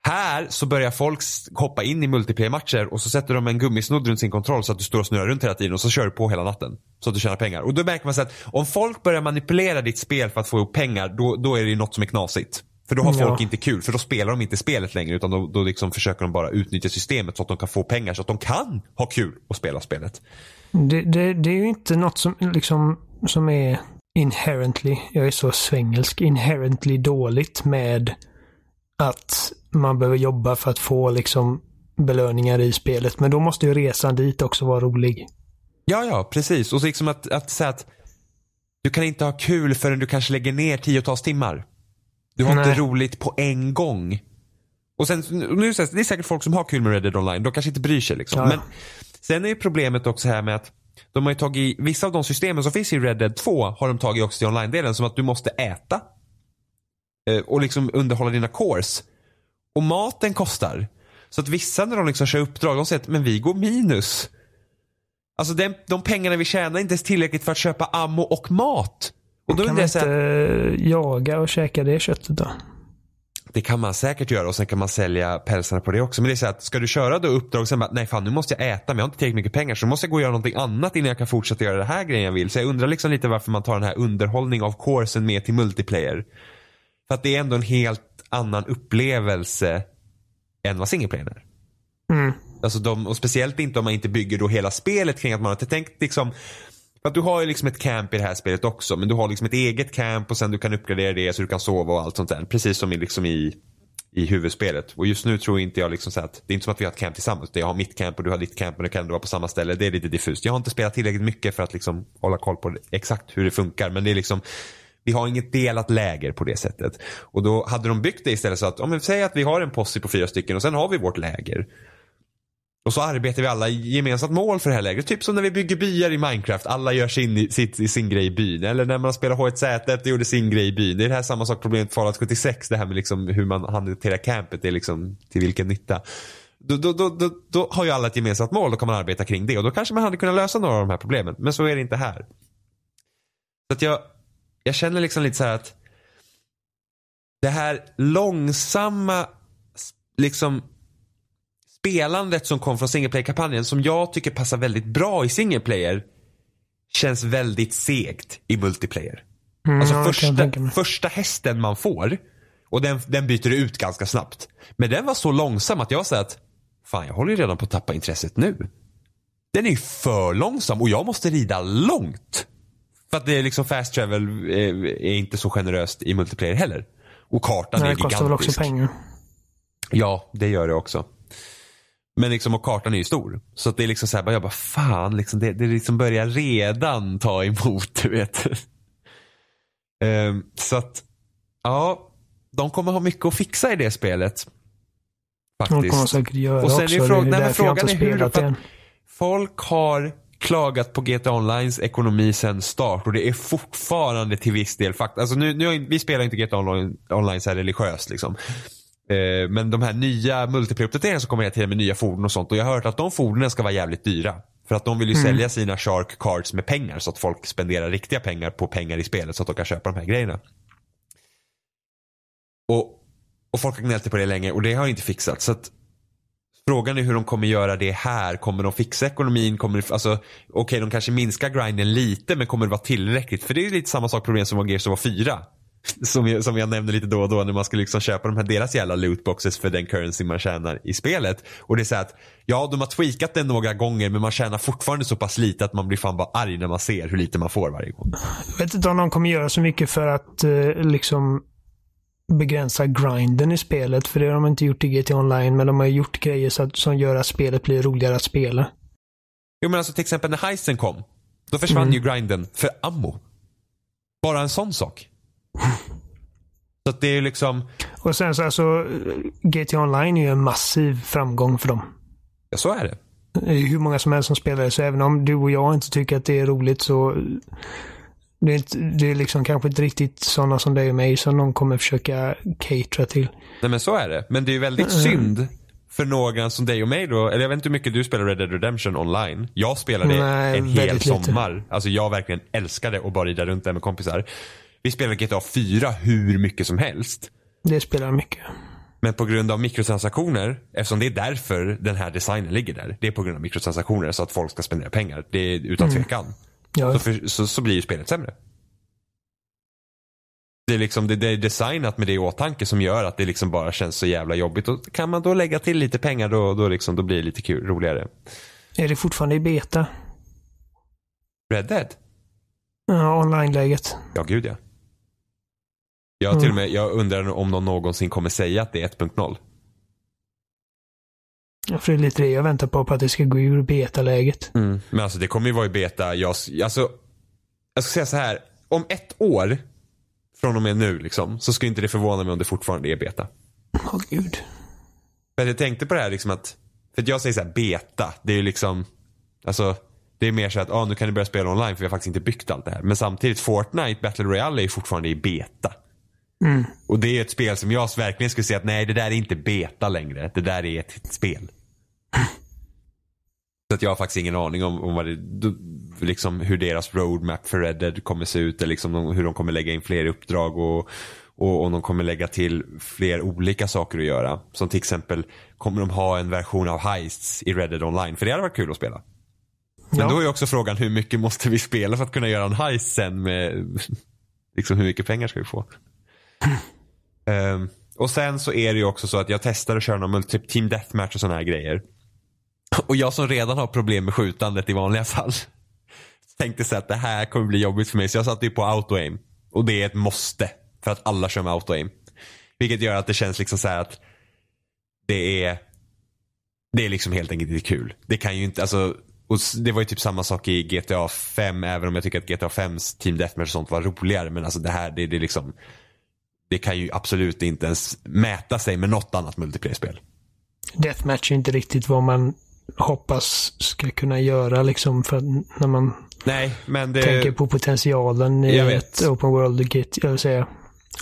Här så börjar folk hoppa in i multiplayer-matcher och så sätter de en gummisnodd runt sin kontroll så att du står och snurrar runt hela tiden och så kör du på hela natten. Så att du tjänar pengar. Och då märker man så att om folk börjar manipulera ditt spel för att få ihop pengar då, då är det ju något som är knasigt. För då har ja. folk inte kul, för då spelar de inte spelet längre utan då, då liksom försöker de bara utnyttja systemet så att de kan få pengar så att de kan ha kul och spela spelet. Det, det, det är ju inte något som, liksom, som är inherently, jag är så svengelsk, inherently dåligt med att man behöver jobba för att få liksom belöningar i spelet. Men då måste ju resan dit också vara rolig. Ja, ja, precis. Och så liksom att, att säga att du kan inte ha kul förrän du kanske lägger ner tiotals timmar. Du har Nej. inte roligt på en gång. Och sen, nu, det är säkert folk som har kul med Red Dead Online. De kanske inte bryr sig liksom. Ja. Men sen är ju problemet också här med att de har ju tagit, vissa av de systemen som finns i Red Dead 2 har de tagit också till online-delen. Som att du måste äta. Eh, och liksom underhålla dina cores. Och maten kostar. Så att vissa när de liksom kör uppdrag, de säger att men vi går minus. Alltså den, de pengarna vi tjänar är inte ens tillräckligt för att köpa ammo och mat. Och då kan man inte här, jaga och käka det köttet då? Det kan man säkert göra och sen kan man sälja pälsarna på det också. Men det är så att ska du köra då uppdrag och sen bara, nej fan nu måste jag äta men jag har inte tillräckligt mycket pengar så måste jag gå och göra någonting annat innan jag kan fortsätta göra det här grejen jag vill. Så jag undrar liksom lite varför man tar den här underhållning av coursen med till multiplayer. För att det är ändå en helt annan upplevelse än vad singleplayer är. Mm. Alltså de, och speciellt inte om man inte bygger då hela spelet kring att man har tänkt liksom för att du har ju liksom ett camp i det här spelet också men du har liksom ett eget camp och sen du kan uppgradera det så du kan sova och allt sånt där. Precis som i, liksom i, i huvudspelet. Och just nu tror inte jag liksom så att det är inte som att vi har ett camp tillsammans. Jag har mitt camp och du har ditt camp men det kan ändå vara på samma ställe. Det är lite diffust. Jag har inte spelat tillräckligt mycket för att liksom hålla koll på exakt hur det funkar men det är liksom vi har inget delat läger på det sättet. Och då hade de byggt det istället så att, om vi säger att vi har en posse på fyra stycken och sen har vi vårt läger. Och så arbetar vi alla i gemensamt mål för det här lägret. Typ som när vi bygger byar i Minecraft. Alla gör sin, sitt, sin grej i byn. Eller när man spelar H1Z1 och gjorde sin grej i byn. Det är det här samma sak problemet Fallout 76. Det här med liksom hur man hanterar campet. Det är liksom till vilken nytta. Då, då, då, då, då har ju alla ett gemensamt mål. Då kan man arbeta kring det. Och då kanske man hade kunnat lösa några av de här problemen. Men så är det inte här. Så att jag, jag känner liksom lite så här att det här långsamma liksom spelandet som kom från single player-kampanjen som jag tycker passar väldigt bra i single player känns väldigt segt i multiplayer. Mm, Alltså första, första hästen man får och den, den byter ut ganska snabbt. Men den var så långsam att jag sa att fan jag håller ju redan på att tappa intresset nu. Den är ju för långsam och jag måste rida långt. För att det är liksom fast travel eh, är inte så generöst i multiplayer heller. Och kartan Nej, är det kostar väl också gigantisk. pengar. Ja, det gör det också. Men liksom och kartan är ju stor. Så att det är liksom så här, jag bara fan, liksom, det, det liksom börjar redan ta emot, du vet. [laughs] Ehm, så att, ja, de kommer ha mycket att fixa i det spelet. De kommer Faktiskt. säkert göra Och sen är också. ju frågan- det nej, är men jag inte frågan är hur-. Folk har klagat på GTA Onlines ekonomi sedan start och det är fortfarande till viss del fakt. Alltså nu, nu vi spelar inte GTA Online, Online så här religiöst liksom. Eh, men de här nya multiplayer-uppdateringarna som kommer hela tiden med nya fordon och sånt och jag har hört att de fordonen ska vara jävligt dyra. För att de vill ju sälja sina Shark Cards med pengar så att folk spenderar riktiga pengar på pengar i spelet så att de kan köpa de här grejerna. Och, och folk har gnällt på det länge och det har inte fixats. Så att Frågan är hur de kommer göra det här. Kommer de fixa ekonomin? Kommer det, alltså, Okej, de kanske minskar grinden lite men kommer det vara tillräckligt? För det är lite samma sak problem som var Gears of War 4. Som jag, som jag nämner lite då och då när man ska liksom köpa de här deras jävla lootboxes för den currency man tjänar i spelet. Och det är så att, ja de har tweakat den några gånger men man tjänar fortfarande så pass lite att man blir fan bara arg när man ser hur lite man får varje gång. Jag vet inte om de kommer göra så mycket för att eh, liksom begränsa grinden i spelet. För det har de inte gjort i GT Online. Men de har gjort grejer så att, som gör att spelet blir roligare att spela. Jo men alltså till exempel när heisten kom. Då försvann ju grinden för ammo. Bara en sån sak. [laughs] Så att det är ju liksom, Och sen så alltså, GT Online är ju en massiv framgång för dem. ja så är det. Är hur många som helst som spelar det. Så även om du och jag inte tycker att det är roligt så det är, inte, det är liksom kanske inte riktigt sådana som dig och mig som de kommer försöka catera till. Nej men så är det. Men det är ju väldigt synd för några som dig och mig då. Eller jag vet inte hur mycket du spelar Red Dead Redemption online. Jag spelade Nej, en hel väldigt lite. sommar. Alltså jag verkligen älskade att bara rida runt där med kompisar. Vi spelade GTA 4 hur mycket som helst. Det spelar mycket. Men på grund av mikrotransaktioner, eftersom det är därför den här designen ligger där. Det är på grund av mikrotransaktioner så att folk ska spendera pengar. Det är utan tvekan. Ja, Så, för, så, så blir ju spelet sämre. Det är, liksom, det, det är designat med det i åtanke som gör att det liksom bara känns så jävla jobbigt. Och kan man då lägga till lite pengar då, då, liksom, då blir det lite kul, roligare. Är det fortfarande i beta? Red Dead? Ja, online-läget. Ja, gud ja. Jag, till och med, jag undrar om någon någonsin kommer säga att det är 1.0. För det är lite det jag väntar på, på att det ska gå ur beta-läget. Men alltså det kommer ju vara i beta. Jag, alltså, jag ska säga så här. Om ett år från och med nu liksom, så skulle inte det förvåna mig om det fortfarande är beta. Åh gud. För jag tänkte på det här liksom att, för att jag säger så här beta, det är ju liksom, alltså det är mer så att, ah, nu kan du börja spela online för vi har faktiskt inte byggt allt det här. Men samtidigt, Fortnite Battle Royale är ju fortfarande i beta. Mm. Och det är ett spel som jag verkligen skulle säga att nej, det där är inte beta längre. Det där är ett spel. Så att jag har faktiskt ingen aning om, om vad det, liksom hur deras roadmap för Red Dead kommer se ut. Eller liksom de- hur de kommer lägga in fler uppdrag och, och om de kommer lägga till fler olika saker att göra. Som till exempel, kommer de ha en version av Heists i Red Dead Online? För det hade varit kul att spela. Men Ja. då är ju också frågan hur mycket måste vi spela för att kunna göra en heist sen med liksom hur mycket pengar ska vi få? Ehm, och sen så är det ju också så att jag testade att köra någon multi- typ team deathmatch och sådana här grejer. Och jag som redan har problem med skjutandet i vanliga fall. Tänkte så att det här kommer bli jobbigt för mig så jag satte ju på auto-aim. Och det är ett måste. För att alla kör med auto-aim. Vilket gör att det känns liksom så här att det är det är liksom helt enkelt inte kul. Det kan ju inte, alltså och det var ju typ samma sak i GTA 5 även om jag tycker att GTA 5s Team Deathmatch och sånt var roligare. Men alltså det här, det, det är liksom. Det kan ju absolut inte ens mäta sig med något annat multiplayer-spel. Deathmatch är inte riktigt vad man hoppas ska kunna göra liksom för när man Nej, men det... tänker på potentialen i ett open world GTA, jag vill säga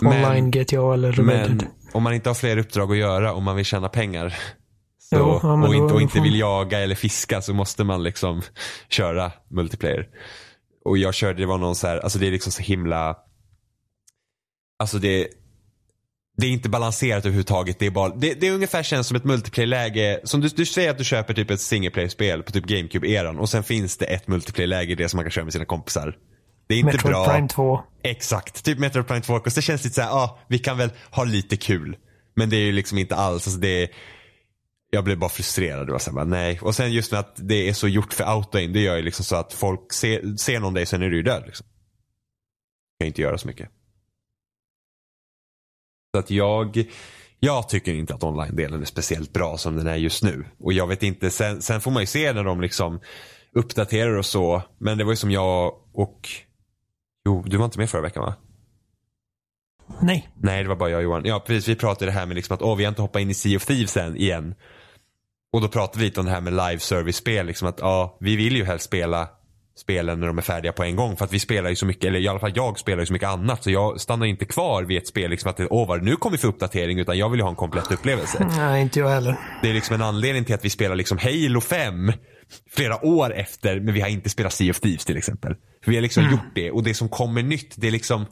Men- online GTA eller Red Men om man inte har fler uppdrag att göra om man vill tjäna pengar. [laughs] Så, Jo, ja, men och, inte, och inte vill jaga eller fiska så måste man liksom köra multiplayer. Och jag körde, det var någon så här, alltså det är liksom så himla, alltså det, det är inte balanserat överhuvudtaget. Det är, bara, det, det är ungefär känns som ett multiplayer-läge. Som du, du säger att du köper typ ett single player-spel på typ GameCube-eran och sen finns det ett multiplayer-läge i det som man kan köra med sina kompisar. Det är inte Metroid bra. Prime 2. Exakt, typ Metroid Prime 2 Det känns lite såhär, ja ah, vi kan väl ha lite kul. Men det är ju liksom inte alls, alltså det är, jag blev bara frustrerad. Så här, bara, nej. Och sen just med att det är så gjort för auto-in, det gör ju liksom så att folk ser, ser någon dig sen är du ju död. Liksom. Kan inte göra så mycket. Så att jag, jag tycker inte att online-delen är speciellt bra som den är just nu. Och jag vet inte, sen, sen får man ju se när de liksom uppdaterar och så. Men det var ju som jag och, jo du var inte med förra veckan va? Nej. Nej, det var bara jag och Johan. Ja, precis. Vi pratade det här med liksom att åh, vi har inte hoppat in i Sea of Thieves än igen. Och då pratade vi lite om det här med live service-spel. Liksom att ja, vi vill ju helst spela spelen när de är färdiga på en gång. För att vi spelar ju så mycket, eller i alla fall jag spelar ju så mycket annat. Så jag stannar inte kvar vid ett spel liksom att det, åh, vad, nu kommer vi få uppdatering. Utan jag vill ju ha en komplett upplevelse. Nej, inte jag heller. Det är liksom en anledning till att vi spelar liksom Halo 5 flera år efter men vi har inte spelat Sea of Thieves till exempel. För vi har liksom gjort det och det som kommer nytt det är liksom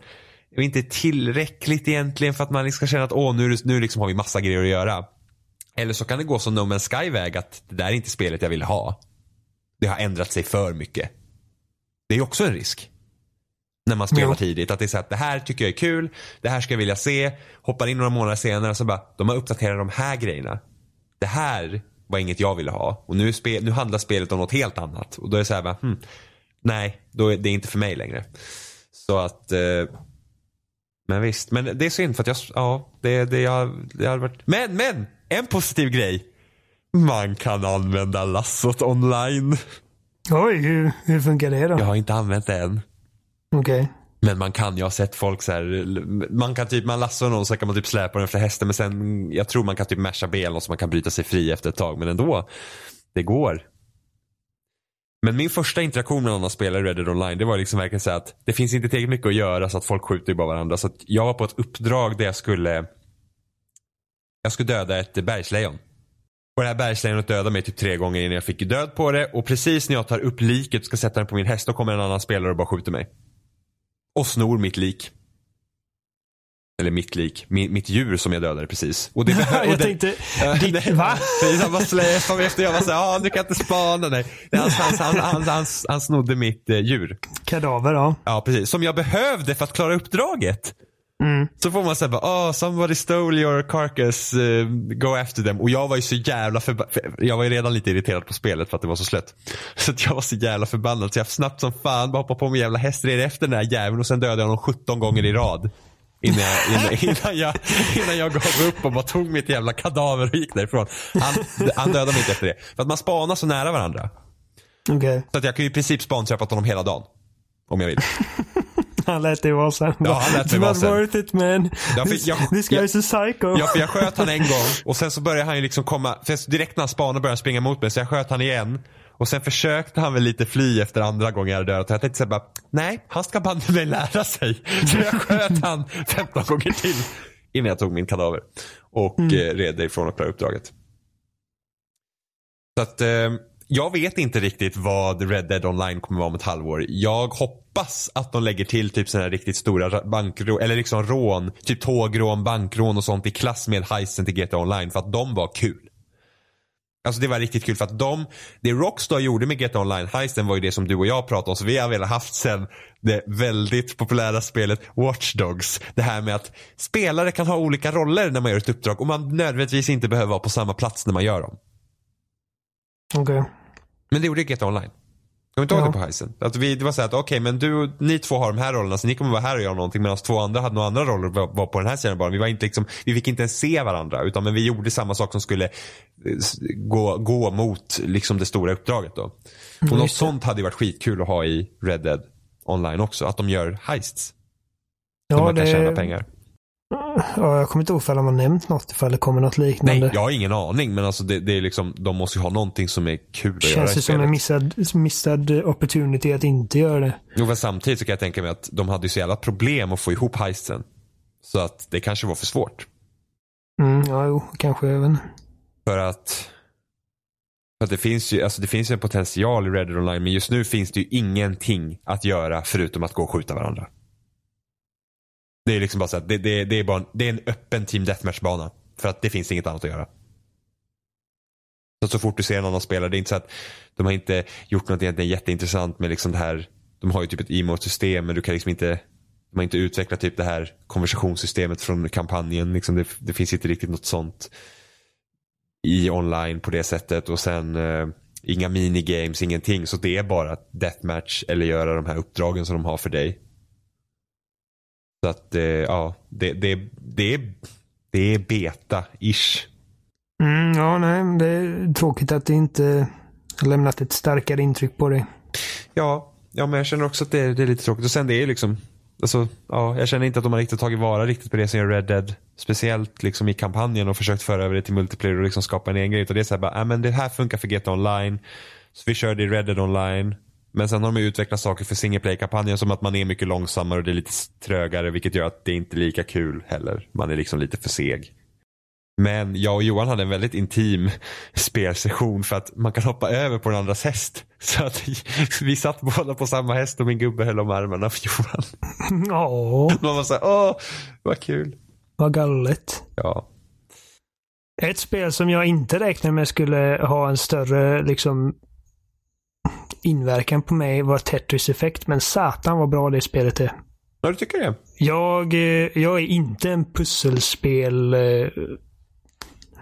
inte tillräckligt egentligen för att man ska känna att åh nu, nu liksom har vi massa grejer att göra. Eller så kan det gå som No Man's Sky väg att det där är inte spelet jag vill ha. Det har ändrat sig för mycket. Det är också en risk. När man spelar Jo. tidigt. Att det är så att det här tycker jag är kul. Det här ska jag vilja se. Hoppar in några månader senare så bara, de har uppdaterat de här grejerna. Det här var inget jag ville ha. Och nu, nu handlar spelet om något helt annat. Och då är det så här bara, hmm, nej, då är det inte för mig längre. Så att, eh, men visst. Men det är synd för att jag, ja, det, det, jag, det hade varit, men, men! En positiv grej. Man kan använda lassot online. Oj, hur, hur funkar det då? Jag har inte använt det än. Okej. Men man kan, jag har sett folk så här, man kan typ, man lassar någon så kan man typ släpa den efter hästen men sen, jag tror man kan typ masha benen så man kan bryta sig fri efter ett tag men ändå, det går. Men min första interaktion med någon av spelare i Red Dead Online det var liksom verkligen så att det finns inte tillräckligt mycket att göra så att folk skjuter ju bara varandra. Så att jag var på ett uppdrag där jag skulle jag skulle döda ett bergslejon. Och det här bergslejonet dödade mig typ tre gånger innan jag fick död på det. Och precis när jag tar upp liket och ska sätta den på min häst då kommer en annan spelare och bara skjuter mig. Och snor mitt lik. Eller mitt lik, mi, mitt djur som jag dödade precis. Och det, [laughs] och jag det- tänkte, ditt, [laughs] va? Han bara släpade mig efter. Jag var såhär, ah, du kan inte spana. Nej. Han, han, han, han, han snodde mitt eh, djur. Kadaver, ja. Ja, precis. Som jag behövde för att klara uppdraget. Mm. Så får man säga bara, oh, somebody stole your carcass, eh, go after them. Och jag var ju så jävla förbannad. Jag var ju redan lite irriterad på spelet för att det var så slött. [laughs] Så jag var så jävla förbannad så jag snabbt som fan bara hoppade på min jävla häst, red efter den här jäveln och sen dödade jag honom 17 gånger i rad. Innan jag, innan, [laughs] innan, jag, innan jag gav upp och bara tog mitt jävla kadaver och gick därifrån. Han, han dödade mig inte efter det. För att man spanar så nära varandra. Okej. Så att jag kan ju i princip spantrappat honom hela dagen. Om jag vill. [laughs] [laughs] Han lät dig vara sen. Ja, han lät mig vara sen. worth it man. Ja, för jag- this guy is a psycho. Ja, för jag sköt han en gång och sen så började han ju liksom komma, för direkt när han spanade började han springa mot mig så jag sköt han igen. Och sen försökte han väl lite fly efter andra gången jag hade dödat. Jag tänkte såhär bara, nej, han ska banne mig lära sig. Så jag sköt han 15 gånger till innan jag tog min kadaver. Och Mm. eh, red ifrån och klarade uppdraget. Så att eh, jag vet inte riktigt vad Red Dead Online kommer vara om ett halvår. Jag hoppas att de lägger till typ sådana här riktigt stora bankrån, eller liksom rån, typ tågrån, bankrån och sånt i klass med heisten till GTA Online för att de var kul. Alltså det var riktigt kul för att de, det Rockstar gjorde med GTA Online heisten var ju det som du och jag pratade om. Så vi har velat haft sen det väldigt populära spelet Watch Dogs. Det här med att spelare kan ha olika roller när man gör ett uppdrag och man nödvändigtvis inte behöver vara på samma plats när man gör dem. Okej. Men det gjorde GTA Online. Kommer du inte ihåg det på Heisen? Att vi, det var så här att okej men du, ni två har de här rollerna så ni kommer vara här och göra någonting medan två andra hade några andra roller och var, på den här sidan bara. Vi var inte liksom, vi fick inte ens se varandra utan men vi gjorde samma sak som skulle eh, gå, gå mot liksom det stora uppdraget då. Och något just det. sånt hade ju varit skitkul att ha i Red Dead online också. Att de gör heists. Där Ja, man kan det, tjäna pengar. Ja, jag kommer inte ihåg ifall de har nämnt något, ifall det kommer något liknande. Nej, jag har ingen aning men alltså det, det är liksom, de måste ju ha någonting som är kul att göra Känns det som en missad, missad opportunity att inte göra det. Jo, men samtidigt så kan jag tänka mig att de hade ju så jävla problem att få ihop heisten. Så att det kanske var för svårt. Mm, ja, jo, kanske även. För att, för att det, finns ju, alltså det finns en potential i Red Online men just nu finns det ju ingenting att göra förutom att gå och skjuta varandra. Det är liksom bara så att det, det, det, är, bara en, det är en öppen Team Deathmatch-bana. För att det finns inget annat att göra. Så, så fort du ser en annan spelare, det är inte så att de har inte gjort något egentligen jätteintressant med liksom det här. De har ju typ ett emote-system men du kan liksom inte de har inte utvecklat typ det här konversationssystemet från kampanjen. Liksom det, det finns inte riktigt något sånt i online på det sättet och sen eh, inga minigames, ingenting. Så det är bara deathmatch eller göra de här uppdragen som de har för dig. Så att eh, ja, det, det, det, är, det är beta-ish. Mm, ja, nej, det är tråkigt att det inte lämnat ett starkare intryck på dig. Ja, ja, men jag känner också att det är, det är lite tråkigt. Och sen det är liksom, alltså, ja, jag känner inte att de har riktigt tagit vara riktigt på det som gör Red Dead. Speciellt liksom i kampanjen och försökt föra över det till multiplayer och liksom skapa en egen grej. Och det är så här bara, äh, men det här funkar för GTA Online. Så vi kör det i Red Dead Online. Men sen har de utvecklat saker för single play-kampanjen som att man är mycket långsammare och det är lite trögare vilket gör att det inte är lika kul heller. Man är liksom lite för seg. Men jag och Johan hade en väldigt intim [laughs] spelsession för att man kan hoppa över på den andras häst. [laughs] Så att vi satt båda på samma häst och min gubbe höll om armarna för Johan. [laughs] Ja, Man var såhär, åh, vad kul. vad galet. Ja. Ett spel som jag inte räknade med skulle ha en större liksom inverkan på mig var Tetris Effect, men satan vad bra det spelet är. Ja, du tycker det? Jag, eh, jag är inte en pusselspel eh,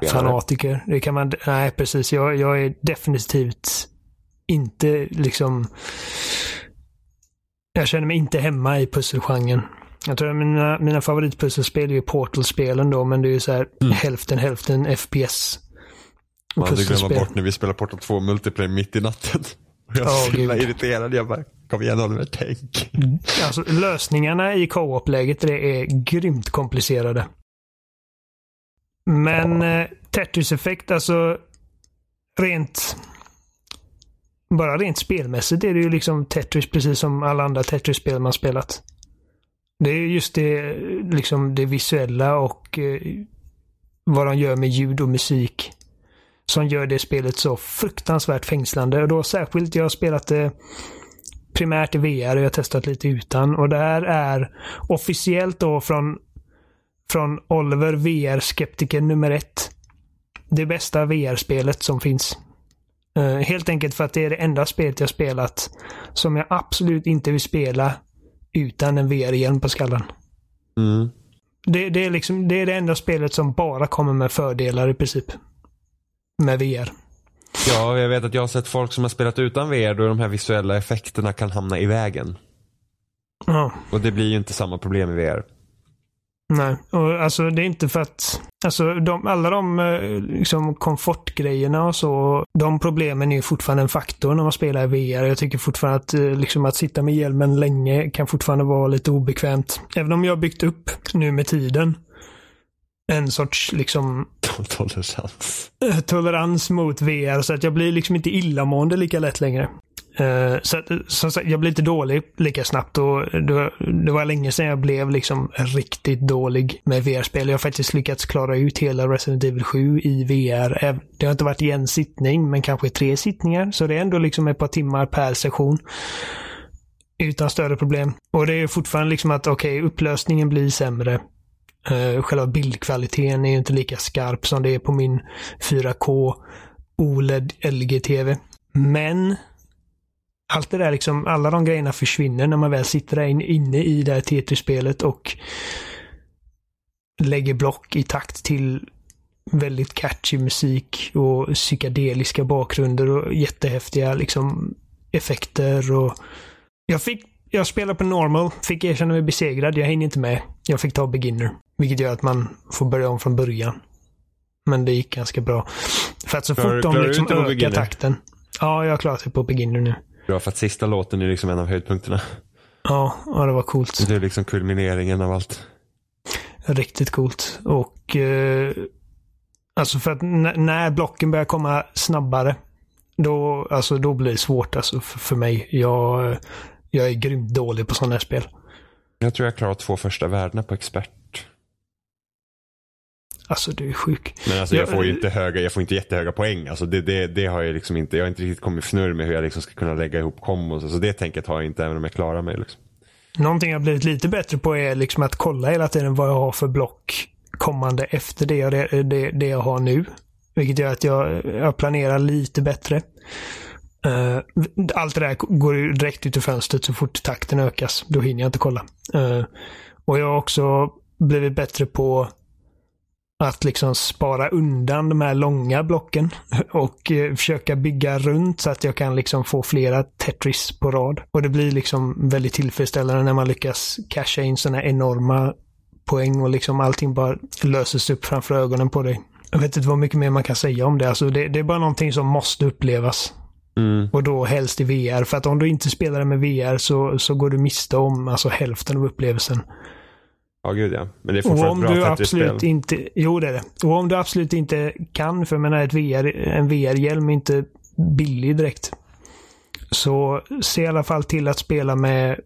fanatiker. Det kan man, nej precis. Jag, jag är definitivt inte liksom... Jag känner mig inte hemma i pusselgenren. Jag tror att mina, mina favoritpusselspel är ju Portal-spelen då, men det är ju så här hälften hälften FPS. Man hade glömt bort när vi spelade Portal 2 multiplayer mitt i natten. Jag var så himla irriterad. Jag bara, kom igen Oliver, tänk. Alltså, lösningarna i co-op-läget det är grymt komplicerade. Men eh, Tetris Effect, alltså rent... Bara rent spelmässigt är det ju liksom Tetris precis som alla andra Tetris-spel man spelat. Det är just det, liksom det visuella och eh, vad de gör med ljud och musik som gör det spelet så fruktansvärt fängslande. Och då särskilt, jag har spelat det primärt i VR och jag har testat lite utan. Och det här är officiellt då från, från Oliver VR-skeptiker nummer ett. Det bästa VR-spelet som finns. Eh, helt enkelt för att det är det enda spelet jag spelat som jag absolut inte vill spela utan en VR-hjälm på skallen. Mm. Det, det, är liksom, det är det enda spelet som bara kommer med fördelar i princip. Med VR. Ja, jag vet att jag har sett folk som har spelat utan VR då de här visuella effekterna kan hamna i vägen. Ja. Och det blir ju inte samma problem i VR. Nej, och alltså det är inte för att... Alltså de, alla de eh, liksom komfortgrejerna och så, de problemen är ju fortfarande en faktor när man spelar i VR. Jag tycker fortfarande att, eh, liksom att sitta med hjälmen länge kan fortfarande vara lite obekvämt. Även om jag har byggt upp nu med tiden en sorts liksom Tolerans. eh, tolerans mot VR så att jag blir liksom inte illamående lika lätt längre. Eh, så att, som sagt, jag blir inte dålig lika snabbt och det var, det var länge sedan jag blev liksom riktigt dålig med VR-spel. Jag har faktiskt lyckats klara ut hela Resident Evil 7 i VR. Det har inte varit i en sittning, men kanske tre sittningar. Så det är ändå liksom ett par timmar per session. Utan större problem. Och det är fortfarande liksom att okej, upplösningen blir sämre. Uh, själva bildkvaliteten är ju inte lika skarp som det är på min 4K OLED LG-TV. Men allt det där liksom, alla de grejerna försvinner när man väl sitter där inne i det här Tetris-spelet och lägger block i takt till väldigt catchy musik och psykedeliska bakgrunder och jättehäftiga liksom effekter och... Jag fick... Jag spelade på normal, fick erkänna mig besegrad. Jag hinner inte med. Jag fick ta beginner. Vilket gör att man får börja om från början. Men det gick ganska bra. För att så Klarar- fort de liksom ökar beginner? takten. Ja, jag har klarat det på beginner nu. Bra för att sista låten är liksom en av höjdpunkterna. Ja, ja det var coolt. Det är liksom kulmineringen av allt. Riktigt coolt. Och eh, alltså för att när blocken börjar komma snabbare, då, alltså, då blir det svårt alltså för, för mig. Jag, jag är grymt dålig på sådana här spel. Jag tror jag klarar två första värdena på expert. Alltså du är sjuk. Men alltså jag Ja, får ju eh, inte höga, jag får inte jättehöga poäng. Alltså det, det, det har jag liksom inte, jag har inte riktigt kommit fnurr med hur jag liksom ska kunna lägga ihop kombos. Alltså det tänket har jag inte även om jag klarar mig. Liksom. Någonting jag blivit lite bättre på är liksom att kolla hela tiden vad jag har för block kommande efter det jag, det, det, det jag har nu. Vilket gör att jag, jag planerar lite bättre. Eh, allt det där går direkt ut ur fönstret så fort takten ökas. Då hinner jag inte kolla. Eh, och jag har också blivit bättre på att liksom spara undan de här långa blocken och eh, försöka bygga runt så att jag kan liksom få flera Tetris på rad. Och det blir liksom väldigt tillfredsställande när man lyckas casha in sådana enorma poäng och liksom allting bara löses upp framför ögonen på dig. Jag vet inte vad mycket mer man kan säga om det. Alltså det, det är bara någonting som måste upplevas. Mm. Och då helst i VR. För att om du inte spelar det med VR så, så går du miste om alltså hälften av upplevelsen. Ja gud ja. Men det är Och fortfarande om ett bra du absolut inte... Jo, det är det. Och om du absolut inte kan, för jag menar ett VR, en VR-hjälm är inte billig direkt. Så se i alla fall till att spela med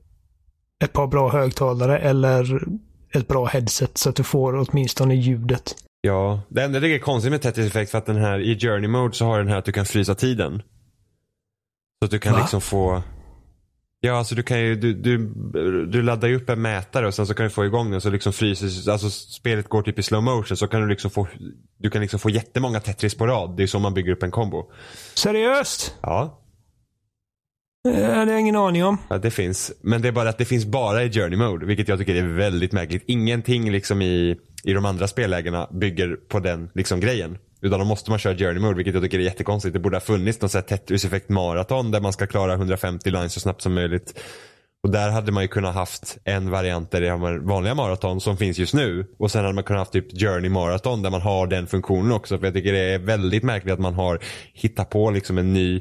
ett par bra högtalare eller ett bra headset så att du får åtminstone ljudet. Ja, det enda det är konstigt med Tetris Effect för att den här i Journey Mode så har den här att du kan frysa tiden. Så att du kan Va? liksom få Ja, alltså du kan ju, du, du, du laddar ju upp en mätare och sen så kan du få igång den så liksom fryser, alltså spelet går typ i slow motion så kan du liksom få, du kan liksom få jättemånga Tetris på rad. Det är så man bygger upp en kombo. Seriöst? Ja, Det hade jag ingen aning om. ja, det finns. Men det är bara att det finns bara i Journey Mode, vilket jag tycker är väldigt märkligt. Ingenting liksom i, i de andra spellägena bygger på den liksom grejen. Utan då måste man köra Journey Mode, vilket jag tycker är jättekonstigt. Det borde ha funnits någon sån här Tetris Effect maraton där man ska klara 150 lines så snabbt som möjligt. Och där hade man ju kunnat haft en variant där det har vanliga maraton som finns just nu. Och sen hade man kunnat haft typ Journey Marathon där man har den funktionen också. För jag tycker det är väldigt märkligt att man har hittat på liksom en ny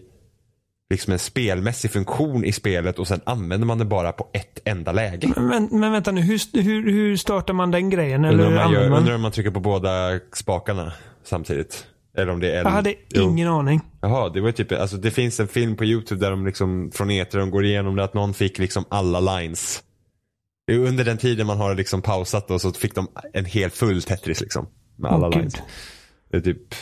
liksom en spelmässig funktion i spelet och sen använder man det bara på ett enda läge. Men, men vänta nu, hur, hur, hur startar man den grejen? Undrar Eller om, man gör, man? undrar om man trycker på båda spakarna samtidigt. Eller om det är en... Jag hade Jo. ingen aning. Jaha, det var typ, alltså det finns en film på YouTube där de liksom från E3 de går igenom det att någon fick liksom alla lines. Under den tiden man har liksom pausat och så fick de en hel full Tetris liksom. Med alla gud. lines. Det är typ,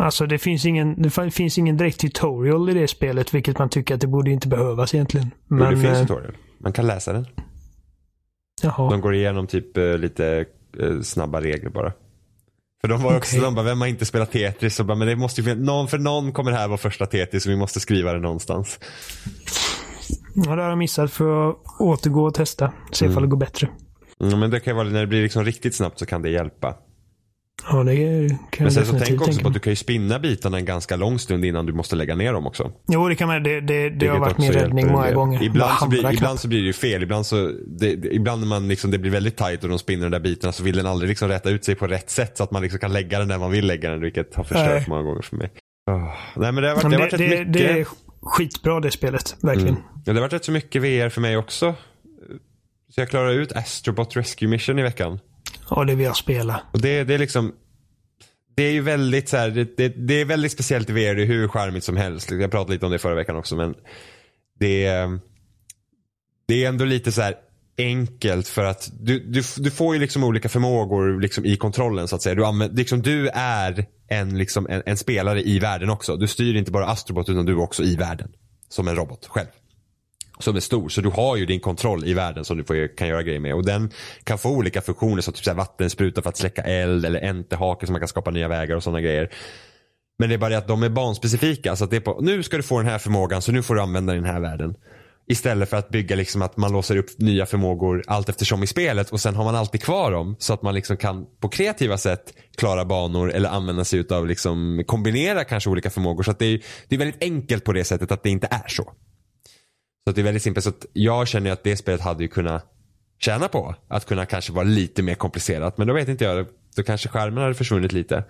Alltså det finns ingen, det finns ingen direkt tutorial i det spelet, vilket man tycker att det borde inte behövas egentligen. jo, Men, det finns eh, tutorial. Man kan läsa den. Jaha. De går igenom typ eh, lite eh, snabba regler bara. För de var också, Okej. de bara, vem har inte spelat Tetris? Och bara, men det måste ju någon, för någon kommer det här vara första Tetris och vi måste skriva det någonstans. Ja, det har jag missat för att återgå och testa. Se ifall det går bättre. Mm, men det kan ju vara, när det blir liksom riktigt snabbt så kan det hjälpa. Ja, det kan Men sen så tänk också på att du kan ju spinna bitarna en ganska lång stund innan du måste lägga ner dem också. Jo, det kan man. Det, det, det har varit min räddning många gånger. Ibland så, blir, ibland så blir det ju fel. Ibland, så, det, det- ibland när man liksom, det blir väldigt tajt och de spinner de där bitarna så vill den aldrig liksom rätta ut sig på rätt sätt så att man liksom kan lägga den där man vill lägga den. Vilket har förstört Nej. många gånger för mig. Åh. Nej men det har varit, Men det har varit rätt mycket. det är skitbra det spelet. Verkligen. Mm. Ja, det har varit rätt så mycket VR för mig också. Så jag klarade ut Astrobot Rescue Mission i veckan av det vill jag spela. Och det, det är liksom det är ju väldigt så här, det, det, det är väldigt speciellt i VR, det är hur charmigt som helst. Jag pratade lite om det förra veckan också men det är, det är ändå lite så här enkelt för att du, du, du får ju liksom olika förmågor liksom i kontrollen så att säga. Du, använder, liksom, du är en, liksom, en, en spelare i världen också. Du styr inte bara Astrobot utan du är också i världen. Som en robot själv. Som är stor. Så du har ju din kontroll i världen som du får, kan göra grejer med. Och den kan få olika funktioner som typ så här vattenspruta för att släcka eld eller enterhake som man kan skapa nya vägar och sådana grejer. Men det är bara det att de är banspecifika. Så att det är på, nu ska du få den här förmågan så nu får du använda den här världen. Istället för att bygga liksom att man låser upp nya förmågor allt eftersom i spelet och sen har man alltid kvar dem så att man liksom kan på kreativa sätt klara banor eller använda sig utav liksom kombinera kanske olika förmågor. Så att det är, det är väldigt enkelt på det sättet att det inte är så. Så det är väldigt simpelt. Så jag känner att det spelet hade ju kunnat tjäna på att kunna kanske vara lite mer komplicerat. Men då vet inte jag. Då kanske skärmen hade försvunnit lite.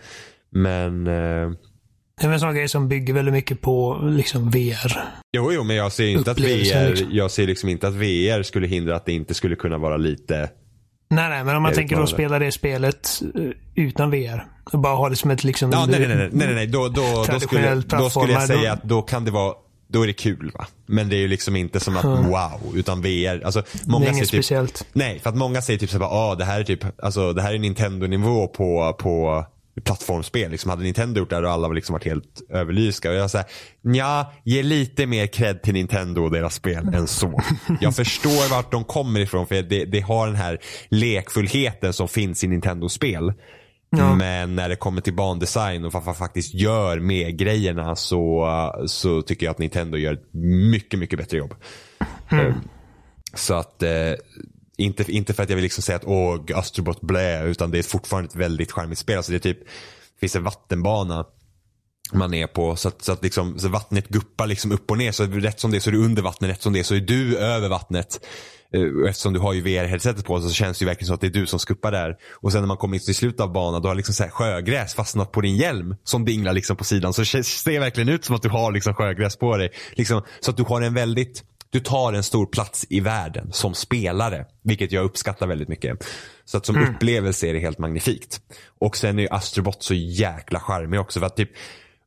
Men eh, Det är en sån grej som bygger väldigt mycket på liksom VR. Jo, jo, men jag ser inte att VR, liksom. jag ser liksom inte att VR skulle hindra att det inte skulle kunna vara lite Nej, nej, men om man tänker då spela det spelet eh, utan VR. Och bara ha det som ett liksom... Ja, nej, nej, nej, nej, nej. Då, då, då, skulle, då skulle jag säga att då kan det vara, då är det kul va. Men det är ju liksom inte som att wow, utan VR. Alltså, Det många är inget säger typ, speciellt. nej, för att många säger typ såhär, ah, det här är typ, alltså det här är Nintendo-nivå på, på plattformsspel. Liksom, hade Nintendo gjort det här och alla liksom varit helt överlyska. Och jag säger, ja, ge lite mer cred till Nintendo och deras spel än så. Jag [laughs] förstår vart de kommer ifrån för det, det har den här lekfullheten som finns i Nintendo-spel. Ja. Men när det kommer till bandesign och vad man faktiskt gör med grejerna så, så tycker jag att Nintendo gör ett mycket, mycket bättre jobb. Eh, Så att, eh, inte, inte för att jag vill liksom säga att åh, Astrobot blä, utan det är fortfarande ett väldigt charmigt spel. Alltså det är typ, det finns en vattenbana man är på så att, så att liksom, så vattnet guppar liksom upp och ner. Så rätt som det så är du under vattnet, rätt som det så är du över vattnet. Eh, Eftersom du har ju VR-headsetet på så känns det ju verkligen som att det är du som skuppar där. Och sen när man kommer till slutet av banan då har liksom så här sjögräs fastnat på din hjälm som dinglar liksom på sidan. Så det ser verkligen ut som att du har liksom sjögräs på dig. Liksom, så att du har en väldigt du tar en stor plats i världen som spelare. Vilket jag uppskattar väldigt mycket. Så att som upplevelse är det helt magnifikt. Och sen är ju Astrobot så jäkla charmig också. För att typ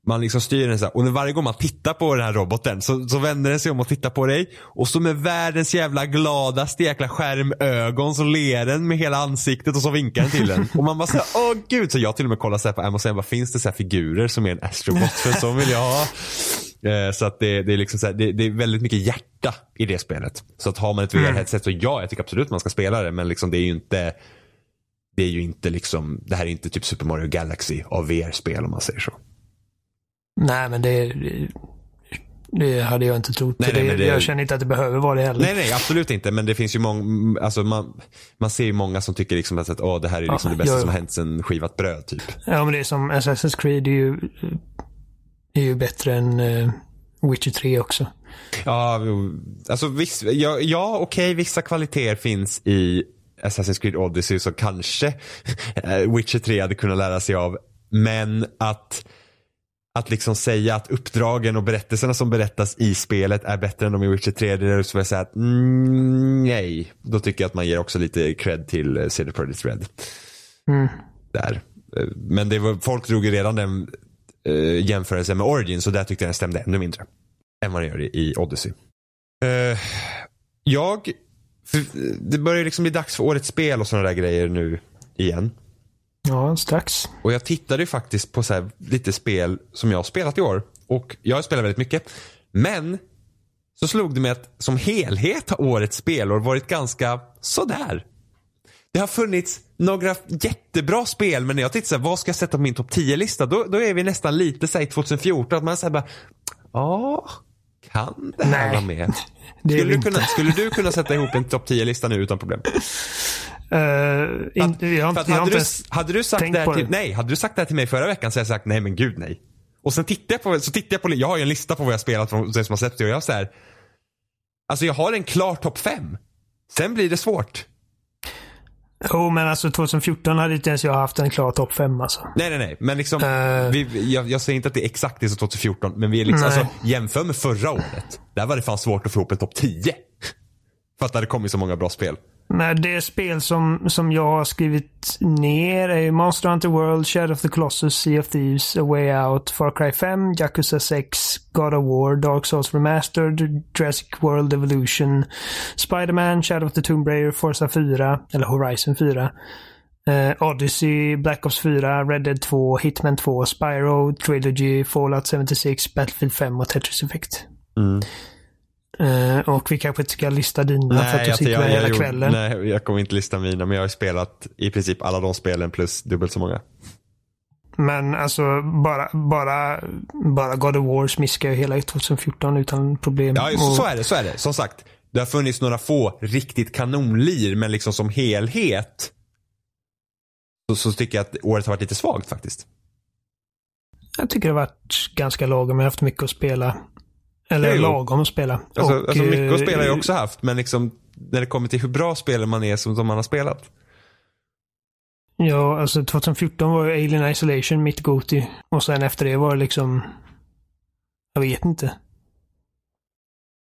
man liksom styr den så här, och när varje gång man tittar på den här roboten så, så vänder den sig om och tittar på dig. Och så med världens jävla gladaste jäkla skärmögon så ler den med hela ansiktet och så vinkar den till en. Och man bara såhär, åh gud. Så jag till och med kollar så här på Amazon, bara, finns det så här figurer som är en astrobot? För så vill jag ha. Eh, Så att det, det är liksom så här, det, det är väldigt mycket hjärta i det spelet. Så att har man ett VR-headset så ja, jag tycker absolut man ska spela det. Men liksom det är ju inte det är ju inte liksom, det här är inte typ Super Mario Galaxy av VR-spel om man säger så. Nej, men det, det hade jag inte trott. Nej, nej, det, det- Jag känner inte att det behöver vara det heller. Nej, nej, absolut inte. Men det finns ju många, alltså man, man ser ju många som tycker liksom att åh, det här är liksom Ja, det bästa jag- som har hänt sen skivat bröd typ. Ja, men det är som Assassin's Creed är ju, är ju bättre än eh, Witcher 3 också. Ja, alltså viss, ja, ja okej, vissa kvaliteter finns i Assassin's Creed Odyssey så kanske [laughs] eh, Witcher 3 hade kunnat lära sig av. Men att, att liksom säga att uppdragen och berättelserna som berättas i spelet är bättre än de i Witcher 3, det är så jag säga att mm, nej. Då tycker jag att man ger också lite cred till eh, CD Projekt Red. Mm. Där. Eh, Men det var, folk drog ju redan den uh, jämförelsen med Origin så där tyckte jag den stämde ännu mindre. Än vad den gör i, i Odyssey. Eh, jag, det börjar liksom bli dags för årets spel och sådana där grejer nu igen. Ja, strax. Och jag tittade ju faktiskt på så här lite spel som jag har spelat i år. Och jag har spelat väldigt mycket. Men så slog det mig att som helhet har årets spelår varit ganska sådär. Det har funnits några jättebra spel men när jag tittar så här, vad ska jag sätta på min topp 10-lista? Då, då är vi nästan lite såhär 2014. Att man säger bara, ja, kan det här Nej, vara med? [laughs] Skulle du, kunna, skulle du kunna sätta ihop en topp 10-lista nu utan problem? [laughs] Uh, in, För inte, att jag har hade, du, hade du sagt det här till, det. nej, hade du sagt det till mig förra veckan så hade jag sagt nej men gud nej. Och sen tittar jag på, så tittar jag på, jag har ju en lista på vad jag spelat från det som har släppts och jag så här, alltså jag har en klar topp fem. Sen blir det svårt. Jo, men alltså 2014 hade inte ens jag haft en klar topp 5 alltså. Nej nej nej, men liksom, Eh. vi, jag, jag säger inte att det är exakt det som 2014, men vi är liksom, Nej. alltså jämför med förra året. Där var det fan svårt att få ihop en topp 10. För att det hade kommit så många bra spel. Nej, det spel som, som jag har skrivit ner är Monster Hunter World, Shadow of the Colossus, Sea of Thieves, A Way Out, Far Cry 5, Yakuza 6, God of War, Dark Souls Remastered, Jurassic World Evolution, Spider-Man, Shadow of the Tomb Raider, Forza 4, eller Horizon 4. eh, Odyssey, Black Ops 4, Red Dead 2, Hitman 2, Spyro, Trilogy, Fallout 76, Battlefield 5 och Tetris Effect. Mm. Eh, och vi kanske inte ska lista dina för att du alltså, sitter med hela gjorde- kvällen. nej, jag kommer inte lista mina, men jag har spelat i princip alla de spelen plus dubbelt så många. Men alltså bara, bara, bara God of War smiskar ju hela 2014 utan problem. Ja, så, Och- så är det. Så är det. Som sagt, det har funnits några få riktigt kanonlir, men liksom som helhet så, så tycker jag att året har varit lite svagt faktiskt. Jag tycker det har varit ganska lagom. Jag har haft mycket att spela. Eller Jo. lagom att spela. Alltså, Och, alltså mycket att eh, spela har jag också haft, men liksom när det kommer till hur bra spelare man är som, som man har spelat. Ja, alltså 2014 var ju Alien Isolation mitt Goti. Och sen efter det var det liksom... Jag vet inte.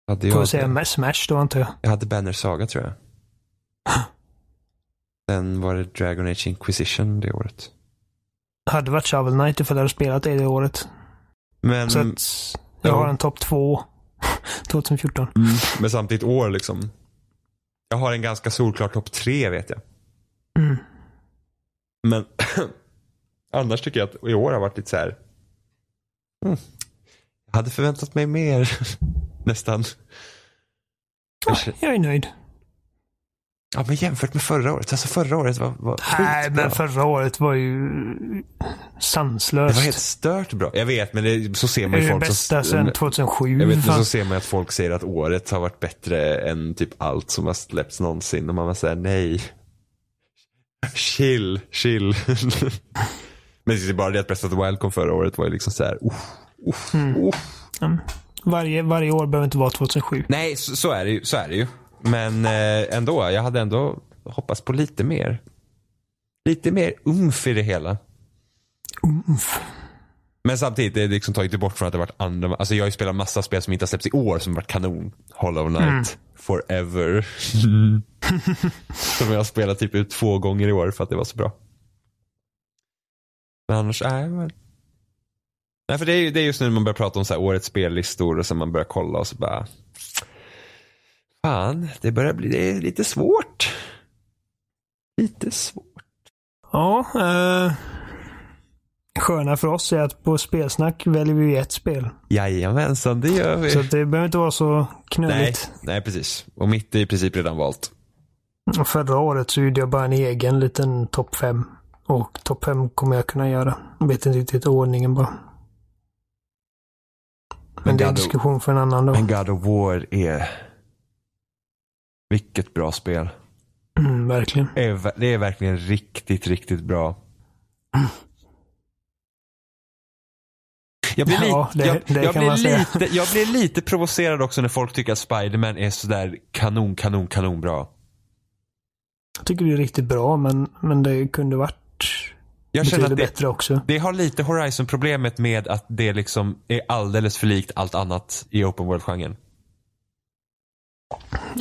Hade Får jag, jag säga Ma- Smash då antar jag. jag hade Banner Saga tror jag. [laughs] Sen var det Dragon Age Inquisition det året. Hade varit Shovel Knight ifall jag hade spelat det, det året. Men, Så att jag ja. har en topp två [laughs] 2014. mm, men samtidigt år liksom. Jag har en ganska solklar topp tre vet jag. Mm. Men [clears throat] annars tycker jag att i år har varit lite så här. Mm, jag hade förväntat mig mer. [laughs] Nästan. Kanske- Jag är nöjd. Ja, men jämfört med förra året. Alltså förra året var, var Nej, men förra året var ju Det sanslöst. var helt stört bra. Jag vet, men det, så ser det man är ju det folk bästa som... sedan 2007. Jag vet, så ser man att folk säger att året har varit bättre än typ allt som har släppts någonsin. Och man bara säger nej. Chill, chill. [laughs] men det är bara det att Breath of the Wild kom förra året var ju liksom så här. uff, uff, uff. Mm. Varje, varje år behöver inte vara 2007. Nej, så, så, är det ju, så är det ju. Men eh, ändå, jag hade ändå hoppats på lite mer. Lite mer umf i det hela. Umf. Men samtidigt, det är liksom tagit bort från att det varit andra. Alltså jag har ju spelat massa spel som inte har släppts i år som varit kanon. Hollow Knight, Forever. [laughs] som jag har spelat typ ut två gånger i år för att det var så bra. Men annars, nej men. Nej för det är, ju- det är just nu man börjar prata om så här årets spellistor och sen man börjar kolla och så bara. Fan, det börjar bli, det är lite svårt. Lite svårt. Ja, eh, sköna för oss är att på spelsnack väljer vi ett spel. Jajamensan, det gör vi. Så det behöver inte vara så nej, knöligt. nej, precis. Och mitt är i princip redan valt. Förra året så gjorde jag bara en egen liten topp fem. Och topp fem kommer jag kunna göra. Jag vet inte riktigt ordningen bara. Men det är en diskussion för en annan då. Men God of War är... Vilket bra spel. Mm, verkligen. Det är, det är verkligen riktigt, riktigt bra. Jag blir, Ja, lite, det- jag, det jag, blir lite, jag blir lite provocerad också när folk tycker att Spider-Man är sådär kanon, kanon, kanon bra. Jag tycker det är riktigt bra men, men det kunde varit Jag känner att det, bättre också. det har lite Horizon-problemet med att det liksom är alldeles för likt allt annat i open world-genren.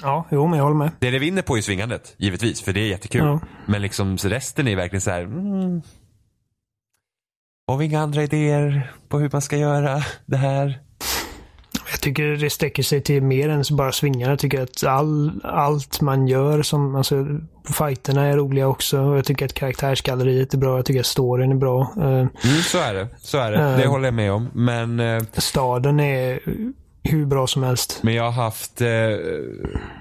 Ja, jo men jag håller med. Det det vinner på är svingandet, givetvis, för det är jättekul. Ja. Men liksom resten är verkligen så här. Mm, har vi inga andra idéer på hur man ska göra det här? Jag tycker det sträcker sig till mer än bara svingarna. Jag tycker att all, allt man gör som, alltså fighterna är roliga också. Jag tycker att karaktärsgalleriet är bra. Jag tycker att storyn är bra. Eh, Mm, så är det. Så är det. Eh. Det håller jag med om. Men, eh, staden är hur bra som helst. men jag har haft eh,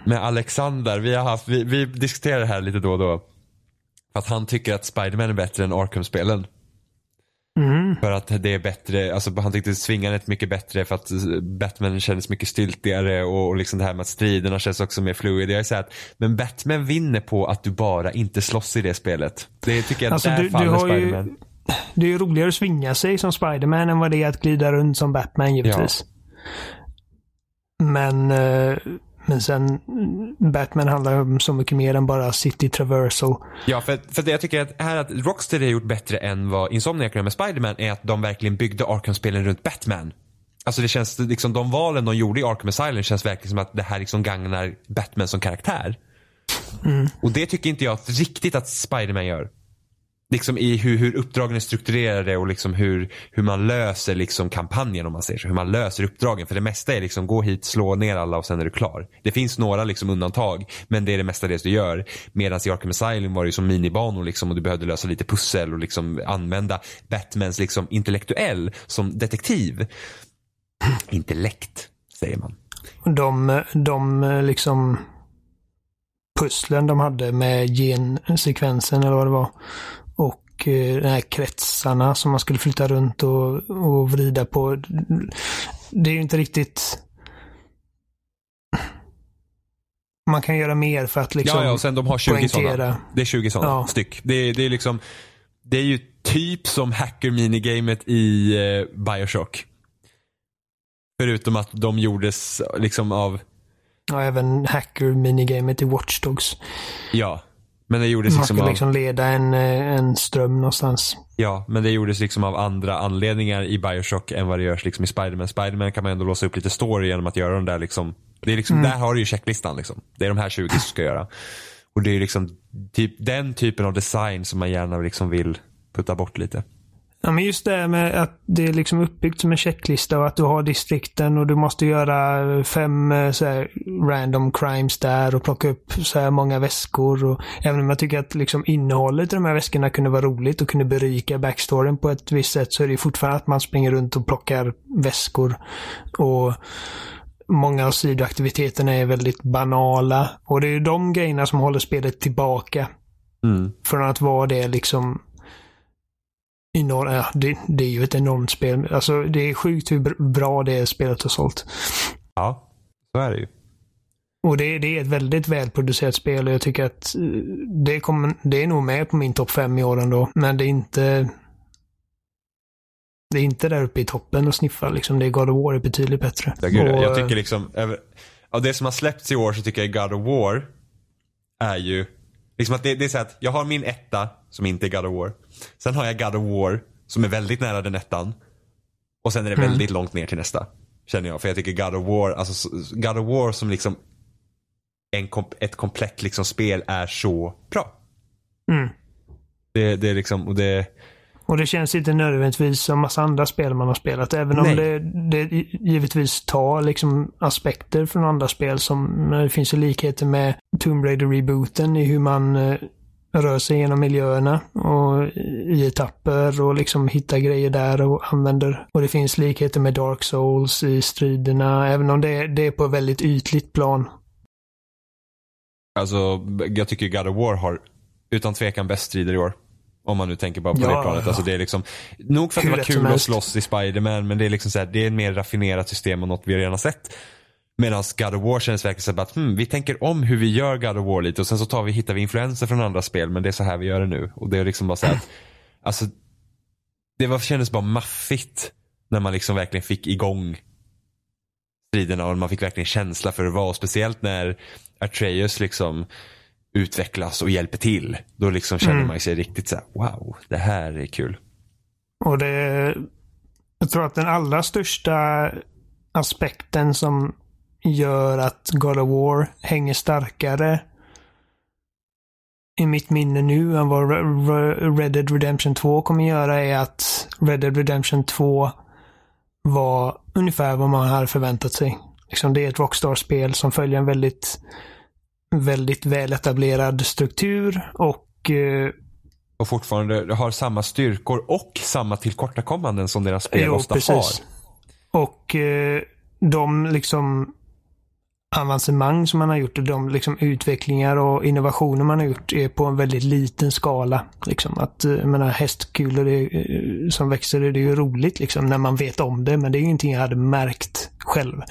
med Alexander, vi har haft, vi, vi diskuterar det här lite då och då. Att han tycker att Spider-Man är bättre än Arkham-spelen. Mm. För att det är bättre, alltså han tyckte svingandet mycket bättre för att Batman kändes mycket styltigare och, och liksom det här med att striderna känns också mer fluid. Jag säger att, men Batman vinner på att du bara inte slåss i det spelet. Det tycker jag, Alltså, där du- faller har ju- Spiderman. Det är ju roligare att svinga sig som Spiderman än vad det är att glida runt som Batman givetvis. Men, eh, men sen Batman handlar om så mycket mer än bara city traversal. Ja, för, för det jag tycker att här att Rocksteady har gjort bättre än vad Insomniac gör med Spiderman är att de verkligen byggde Arkham-spelen runt Batman. Alltså det känns, liksom de valen de gjorde i Arkham Asylum känns verkligen som att det här liksom gagnar Batman som karaktär. Och det tycker inte jag riktigt att Spiderman gör. Liksom i hur, hur uppdragen är strukturerade och liksom hur, hur man löser liksom kampanjen om man säger så. Hur man löser uppdragen. För det mesta är liksom gå hit, slå ner alla och sen är du klar. Det finns några liksom undantag. Men det är det mesta det du gör. Medan i Arkham Asylum var det ju som minibanor liksom och du behövde lösa lite pussel och liksom använda Batmans liksom intellektuell som detektiv. Intellekt säger man. De, de liksom pusslen de hade med gensekvensen eller vad det var. Och eh, de här kretsarna som man skulle flytta runt och, och vrida på. Det är ju inte riktigt... Man kan göra mer för att liksom ja, ja, och sen de har 20 sådana. Det är 20 sådana Ja. styck. Det, det är liksom, det är ju typ som hacker minigamet i eh, Bioshock. Förutom att de gjordes liksom av, Och även hacker-minigamet i Watch Dogs. ja. Men det gjordes Man liksom av, liksom leda en, eh, en ström någonstans. ja, men det gjordes liksom av andra anledningar i Bioshock än vad det görs liksom i Spiderman. Spiderman kan man ändå låsa upp lite story genom att göra de där liksom, det är liksom, där har du ju checklistan liksom. Det är de här 20 som ska göra. Och det är liksom typ den typen av design som man gärna liksom vill putta bort lite. Ja, men just det med att det är liksom uppbyggt som en checklista och att du har distrikten och du måste göra fem eh, så här, random crimes där och plocka upp så här många väskor. Och även om jag tycker att liksom innehållet i de här väskorna kunde vara roligt och kunde berika backstoryn på ett visst sätt så är det fortfarande att man springer runt och plockar väskor. Och Många av sidoaktiviteterna är väldigt banala. Och det är de grejerna som håller spelet tillbaka. Mm. Från att vara det liksom enorm, ja, det, det är ju ett enormt spel. Alltså det är sjukt hur br- bra det spelet har sålt. Ja, så är det ju. Och det, det är ett väldigt välproducerat spel och jag tycker att eh, det, kommer, det är nog med på min topp fem i år ändå. Men det är inte det är inte där uppe i toppen och sniffar liksom. Det är God of War är betydligt bättre. Ja, gud, och, jag tycker liksom, över- av det som har släppts i år så tycker jag God of War är ju, liksom att det, det är så att jag har min etta som inte är God of War. Sen har jag God of War som är väldigt nära den ettan. Och sen är det Mm. väldigt långt ner till nästa. Känner jag. För jag tycker God of War, alltså God of War som liksom en, ett komplett liksom spel är så bra. Mm. Det, det är liksom, och det, Och det känns inte nödvändigtvis som massa andra spel man har spelat. Även om Nej. det, det givetvis tar liksom aspekter från andra spel som det finns ju likheter med Tomb Raider-rebooten i hur man eh, rör sig genom miljöerna och i etapper och liksom hittar grejer där och använder. Och det finns likheter med Dark Souls i striderna, även om det, det är på väldigt ytligt plan. Alltså, jag tycker God of War har utan tvekan bäst strider i år. Om man nu tänker bara på Ja, det planet. ja. Alltså det är liksom, nog för att Hur det var kul att slåss i Spider-Man men det är liksom så här, det är ett mer raffinerat system och något vi redan har sett. Medan God of War känns verkligen så här, att hmm, vi tänker om hur vi gör God of War lite och sen så tar vi, hittar vi influenser från andra spel men det är så här vi gör det nu. Och det är liksom bara så här, att, [clears throat] alltså det var, kändes bara maffigt när man liksom verkligen fick igång striderna och man fick verkligen känsla för det var. Och speciellt när Atreus liksom utvecklas och hjälper till. Då liksom känner Mm. man sig riktigt så här: wow, det här är kul. Och det... Jag tror att den allra största aspekten som gör att God of War hänger starkare i mitt minne nu än vad Re- Re- Red Dead Redemption 2 kommer göra är att Red Dead Redemption 2 var ungefär vad man hade förväntat sig. Liksom det är ett Rockstar-spel som följer en väldigt, väldigt väletablerad struktur och eh, Och fortfarande har samma styrkor och samma tillkortakommanden som deras spel Jo, ofta precis. har. Och eh, de liksom avancemang som man har gjort och de liksom utvecklingar och innovationer man har gjort är på en väldigt liten skala. Liksom att, eh, jag menar hästkulor är, eh, som växer, det är ju roligt liksom när man vet om det, men det är ingenting jag hade märkt själv.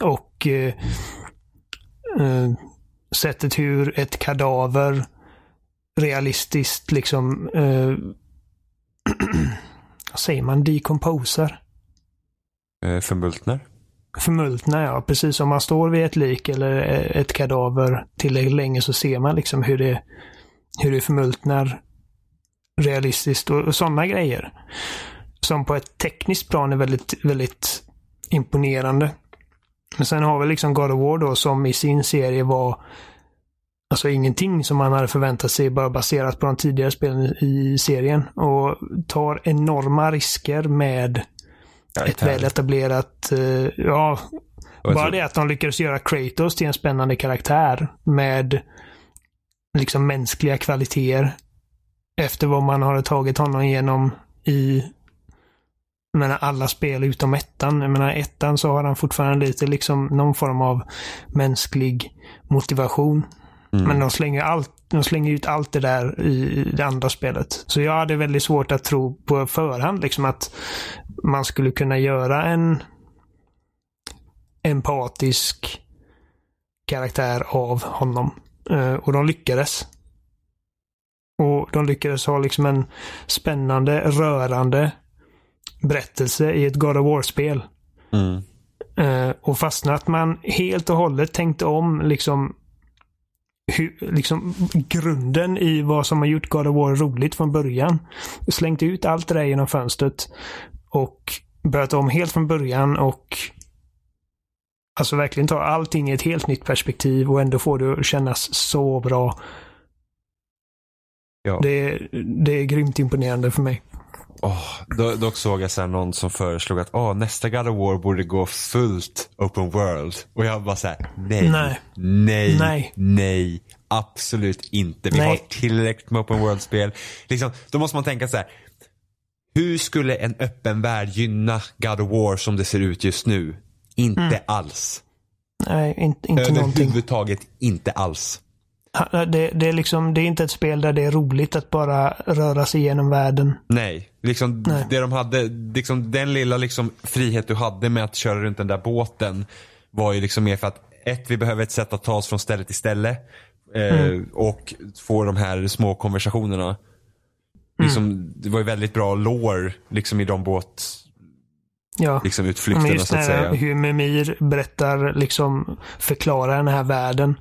Och eh, eh, sättet hur ett kadaver realistiskt liksom eh, [clears throat] vad säger man, decomposer. Eh, Förmultnar? Förmultnar. Ja. Precis som man står vid ett lik eller ett kadaver tillräckligt länge så ser man liksom hur det, hur det förmultnar realistiskt och, och sådana grejer. Som på ett tekniskt plan är väldigt, väldigt imponerande. Men sen har vi liksom God of War då som i sin serie var Alltså ingenting som man hade förväntat sig bara baserat på de tidigare spelen i serien. Och tar enorma risker med ett väl etablerat, eh, ja, bara det att de lyckades göra Kratos till en spännande karaktär med liksom mänskliga kvaliteter. Efter vad man har tagit honom igenom i jag menar, alla spel utom ettan. Jag menar, ettan så har han fortfarande lite liksom någon form av mänsklig motivation. Mm. Men de slänger, allt, de slänger ut allt det där i, det andra spelet. Så jag hade väldigt svårt att tro på förhand liksom att man skulle kunna göra en empatisk karaktär av honom. Eh, och de lyckades. Och de lyckades ha liksom en spännande, rörande berättelse i ett God of War-spel. Mm. Eh, och fastän att man helt och hållet tänkte om liksom, hur, liksom grunden i vad som har gjort God of War roligt från början. Slängt ut allt det där genom fönstret. Och börjat om helt från början och Alltså verkligen ta allting i ett helt nytt perspektiv och ändå få det att kännas så bra. Ja. Det, det är grymt imponerande för mig. Oh, då, dock såg jag sen någon som föreslog att oh, nästa God of War borde gå fullt open world. Och jag bara såhär, nej, Nej. nej, Nej. nej, absolut inte. Vi Nej. har tillräckligt med open world-spel. Liksom, då måste man tänka så här. Hur skulle en öppen värld gynna God of War som det ser ut just nu? Inte Mm. alls. Nej, inte, inte någonting. Överhuvudtaget inte alls. Ha- Det, det, är liksom, det är inte ett spel där det är roligt att bara röra sig genom världen. Nej, liksom Nej. det de hade, liksom den lilla liksom frihet du hade med att köra runt den där båten var ju liksom mer för att ett, vi behöver ett sätt att ta oss från ställe till ställe. Eh, Mm. Och få de här små konversationerna. Liksom, det var ju väldigt bra lore liksom i de båt, Ja. liksom utflykterna just så att säga. hur Mimir berättar, liksom förklarar den här världen.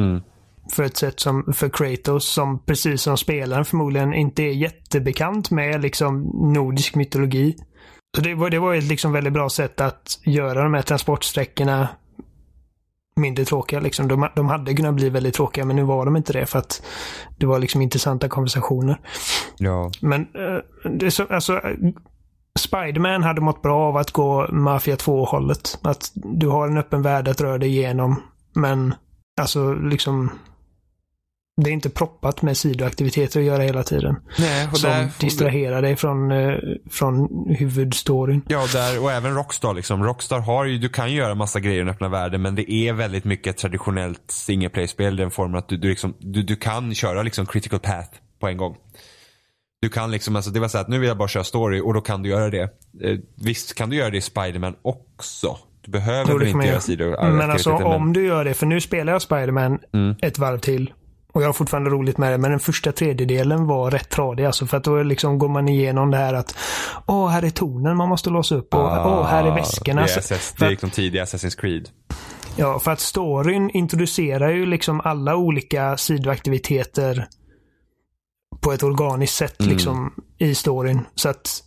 Mm. För ett sätt som, för Kratos som precis som spelaren förmodligen inte är jättebekant med liksom nordisk mytologi. Så det var, det var ett liksom väldigt bra sätt att göra de här transportsträckorna mindre tråkiga. Liksom. De, de hade kunnat bli väldigt tråkiga men nu var de inte det för att det var liksom intressanta konversationer. Ja. Men eh, det är så, alltså, Spiderman hade mått bra av att gå Mafia 2-hållet. Att du har en öppen värld att röra dig igenom. Men alltså liksom det är inte proppat med sidoaktiviteter att göra hela tiden. Nej, och Som där distraherar dig från, eh, från huvudstoryn. Ja, där, och även Rockstar. Liksom. Rockstar har ju, du kan ju göra massa grejer i den öppna världen men det är väldigt mycket traditionellt single play-spel. Den formen att du, du, liksom, du, du kan köra liksom critical path på en gång. Du kan liksom, alltså det var så att nu vill jag bara köra story och då kan du göra det. Eh, visst kan du göra det i Spiderman också. Du behöver väl inte göra sidor Men alltså om du gör det, för nu spelar jag Spiderman Mm. ett varv till. Och jag har fortfarande roligt med det, men den första tredjedelen var rätt tradig. Alltså för att då liksom går man igenom det här att Åh, här är tornen man måste låsa upp och åh, här är väskorna. Det är, Så- SS, det att- liksom tidiga Assassin's Creed. Ja, för att storyn introducerar ju liksom alla olika sidoaktiviteter på ett organiskt sätt Mm. liksom i storyn. Så att,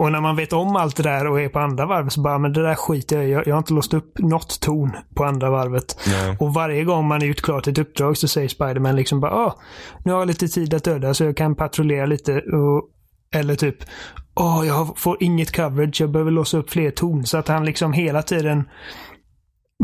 och när man vet om allt det där och är på andra varvet så bara, men det där skiter jag i. Jag, jag har inte låst upp något torn på andra varvet. Nej. Och varje gång man är gjort klart ett uppdrag så säger Spiderman liksom bara, ah, nu har jag lite tid att döda så jag kan patrullera lite. Och, eller typ, åh, jag får inget coverage, jag behöver låsa upp fler torn. Så att han liksom hela tiden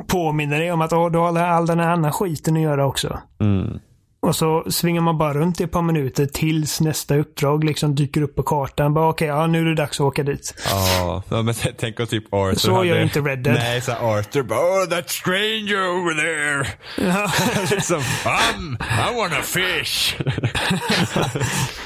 påminner dig om att åh, du har all den här andra skiten att göra också. Mm. Och så svingar man bara runt i ett par minuter tills nästa uppdrag liksom dyker upp på kartan. Bara okej, ja nu är det dags att åka dit. Ja, ja, men tänk om typ Arthur Så hade... gör inte Red Dead. Nej, så Arthur bara oh that stranger over there. [laughs] liksom, I'm, I want a fish. [laughs]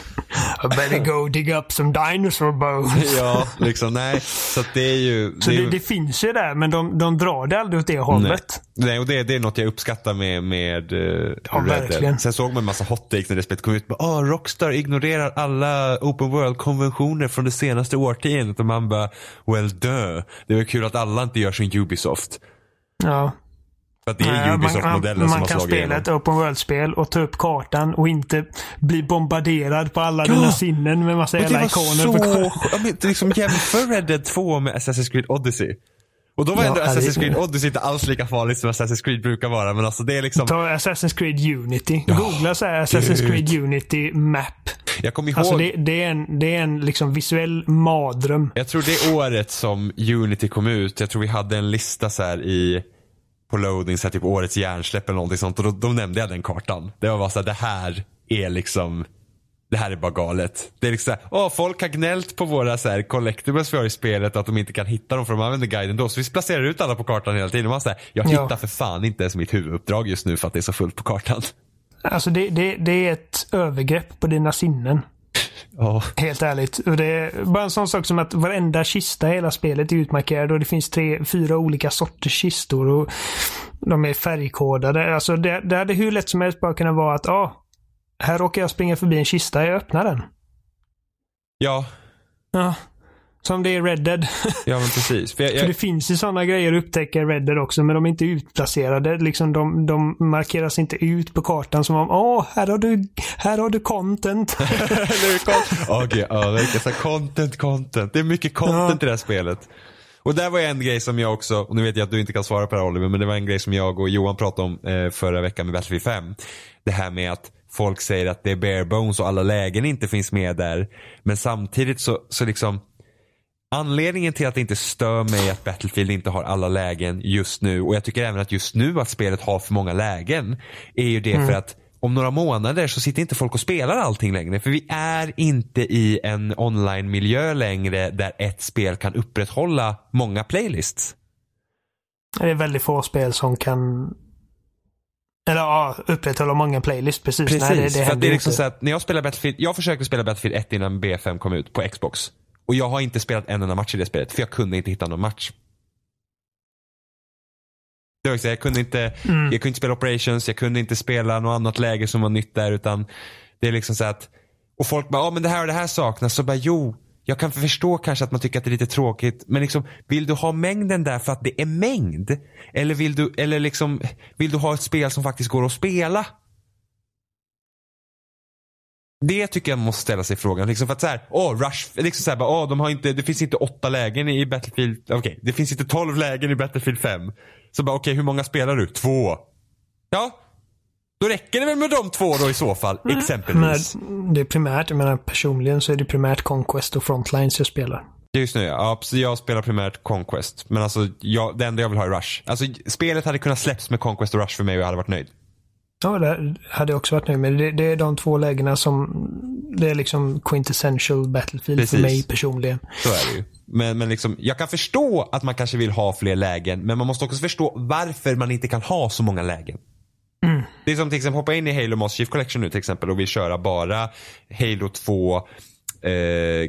I better go dig up some dinosaur bones. [laughs] ja, liksom nej. Så det är ju... Så är det, ju- det finns ju där, men de, de drar det aldrig åt det hållet. Nej, och det, det är något jag uppskattar med, med uh, Ja, verkligen. Sen såg man en massa hot takes när det spelet kom ut. Bara, oh, Rockstar ignorerar alla open world-konventioner från det senaste årtiondet. Och man bara, well duh. Det är väl kul att alla inte gör som Ubisoft. Ja. För att det är Ubisoft-modellen man, som man har kan slagit spela igenom. ett open world-spel och ta upp kartan och inte bli bombarderad på alla dina sinnen med massa jävla ikoner. på så... kartan. Ja, men, liksom, jämför Red Dead 2 med Assassin's Creed Odyssey. Och då var Ja, ändå. Assassin's Creed Odyssey inte alls lika farligt som Assassin's Creed brukar vara. Men alltså det är liksom... Ta Assassin's Creed Unity. Googla så här Assassin's gud. Creed Unity Map. Jag kommer ihåg... Alltså det, det är en, det är en liksom visuell mardröm. Jag tror det året som Unity kom ut, jag tror vi hade en lista så här i på loading, så här typ årets hjärnsläpp eller någonting sånt. Och då, då nämnde jag den kartan. Det var bara så här, det här är liksom det här är bara galet. Det är liksom såhär, åh folk har gnällt på våra så här collectibles vi har i spelet att de inte kan hitta dem för de använder guiden då. Så vi placerar ut alla på kartan hela tiden. Och Man säger, jag Ja. hittar för fan inte ens mitt huvuduppdrag just nu för att det är så fullt på kartan. Alltså det, det, det är ett övergrepp på dina sinnen. Ja. Helt ärligt. Och det är bara en sån sak som att varenda kista i hela spelet är utmarkerad och det finns tre, fyra olika sorters kistor. och De är färgkodade. Alltså det, det hade hur lätt som helst bara kunnat vara att ja, här råkar jag springa förbi en kista, jag öppnar den. ja, Ja. Som det är Red Dead. [laughs] Ja men precis. För jag, För jag, det finns ju sådana grejer att upptäcka i Red Dead också, men de är inte utplacerade. Liksom de, de markeras inte ut på kartan som om åh, här har du, här har du content. [laughs] Okej, ja, här, content, content. Det är mycket content i det här spelet. Och där var en grej som jag också, och nu vet jag att du inte kan svara på det här Oliver, men det var en grej som jag och Johan pratade om eh, förra veckan med Battlefield 5. Det här med att folk säger att det är bare bones och alla lägen inte finns med där. Men samtidigt så, så liksom Anledningen till att det inte stör mig att Battlefield inte har alla lägen just nu och jag tycker även att just nu att spelet har för många lägen är ju det för att om några månader så sitter inte folk och spelar allting längre. För vi är inte i en online-miljö längre där ett spel kan upprätthålla många playlists. det är väldigt få spel som kan eller ja, upprätthålla många playlists. Precis. Precis, Nej, det, det för det är liksom inte. så att när jag spelar Battlefield, jag försökte spela Battlefield 1 innan B5 kom ut på Xbox. Och jag har inte spelat en enda match i det spelet för jag kunde inte hitta någon match. Det var så, jag kunde inte, Mm. jag kunde inte spela operations, jag kunde inte spela något annat läge som var nytt där utan det är liksom så att och folk bara, ja men det här och det här saknas. Så bara, jo, jag kan förstå kanske att man tycker att det är lite tråkigt. Men liksom, vill du ha mängden där för att det är mängd? Eller vill du, eller liksom, vill du ha ett spel som faktiskt går att spela? Det tycker jag man måste ställa sig frågan. Liksom för att så här, åh, Rush, liksom så här, bara, åh, de har inte, det finns inte åtta lägen i Battlefield, okej, det finns inte tolv lägen i Battlefield 5. Så bara, okej, hur många spelar du? Två. Ja, då räcker det väl med de två då i så fall, Men exempelvis. det är primärt, jag menar personligen så är det primärt Conquest och Frontlines jag spelar. Just nu ja, jag spelar primärt Conquest. Men alltså, jag, det enda jag vill ha är Rush. Alltså, spelet hade kunnat släpps med Conquest och Rush för mig och jag hade varit nöjd. Ja, det hade jag också varit nöjd med. Det, det är de två lägena som... Det är liksom quintessential Battlefield Precis. för mig personligen. Så är det ju. Men, men liksom, jag kan förstå att man kanske vill ha fler lägen, men man måste också förstå varför man inte kan ha så många lägen. Det är som till exempel hoppa in i Halo Master Chief Collection nu till exempel och vill köra bara Halo 2, eh,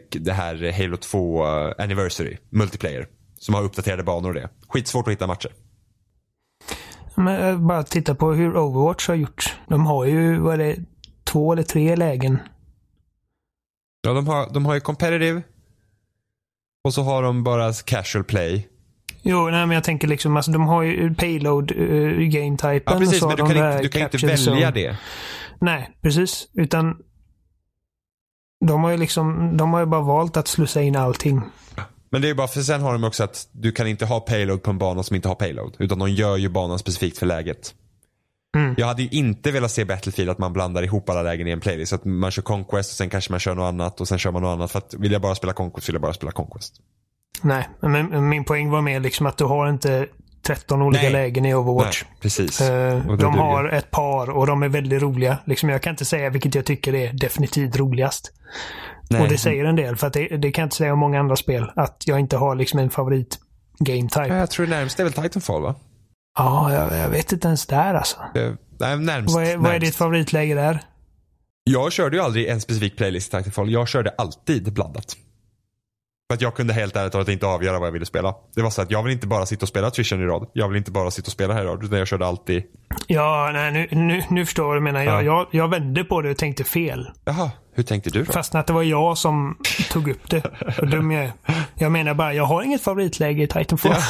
det här Halo 2 Anniversary, multiplayer. Som har uppdaterade banor och det. Skitsvårt att hitta matcher. Men eh, bara titta på hur Overwatch har gjort. De har ju, vad är det, två eller tre lägen. Ja, de har, de har ju competitive. Och så har de bara casual play. Jo, nej, men jag tänker liksom, alltså de har ju payload uh, game typen Ja, precis, men du kan, inte, du kan inte välja zone. det. Nej, precis. Utan de har ju liksom, de har ju bara valt att slussa in allting. Men det är bara för sen har de också att du kan inte ha payload på en bana som inte har payload. Utan de gör ju banan specifikt för läget. Mm. Jag hade ju inte velat se Battlefield att man blandar ihop alla lägen i en playlist. Att man kör Conquest och sen kanske man kör något annat och sen kör man något annat. För att vill jag bara spela Conquest vill jag bara spela Conquest. Nej, men min poäng var mer liksom att du har inte 13 olika Nej. lägen i Overwatch. Nej, precis. Det de har ett par och de är väldigt roliga. Liksom jag kan inte säga vilket jag tycker är definitivt roligast. Nej. Och det säger en del, för att det, det kan jag inte säga om många andra spel. Att jag inte har liksom en favorit game type. Ja, Jag tror det närmast är väl Titanfall va? Ja, jag, jag vet inte ens där alltså. Eh, Nej, närmst. Vad är, vad är närmst. ditt favoritläge där? Jag körde ju aldrig en specifik playlist i Titanfall. Jag körde alltid blandat. För att jag kunde helt ärligt talat inte avgöra vad jag ville spela. Det var så att jag vill inte bara sitta och spela Attrition i rad. Jag vill inte bara sitta och spela här i rad. Utan jag körde alltid. Ja, nej, nu, nu, nu förstår jag vad du menar. Jag, Ja. jag, jag vände på det och tänkte fel. Jaha, hur tänkte du då? Fastän att det var jag som tog upp det. Vad dum jag är. Jag menar bara, jag har inget favoritläge i Titanfall. [laughs]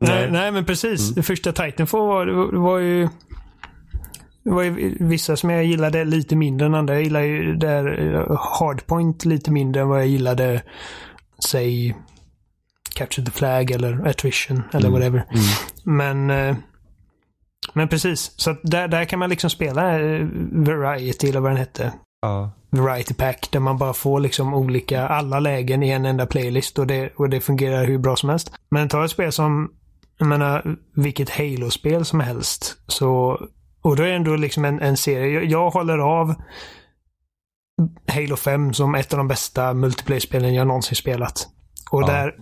nej, nej, men precis. Det första Titanfall var, det var ju... Det var ju vissa som jag gillade lite mindre än andra. Jag gillar ju där eh, Hardpoint lite mindre än vad jag gillade, säg Capture the Flag eller Attrition eller whatever. Men eh, men precis, så där, där kan man liksom spela eh, Variety eller vad den hette. Ja. Variety Pack där man bara får liksom olika, alla lägen i en enda playlist och det, och det fungerar hur bra som helst. Men ta ett spel som, jag menar, vilket Halo-spel som helst. Så, och då är det ändå liksom en, en serie. Jag, jag håller av Halo 5 som ett av de bästa multiplayer-spelen jag någonsin spelat. Och Ja. där,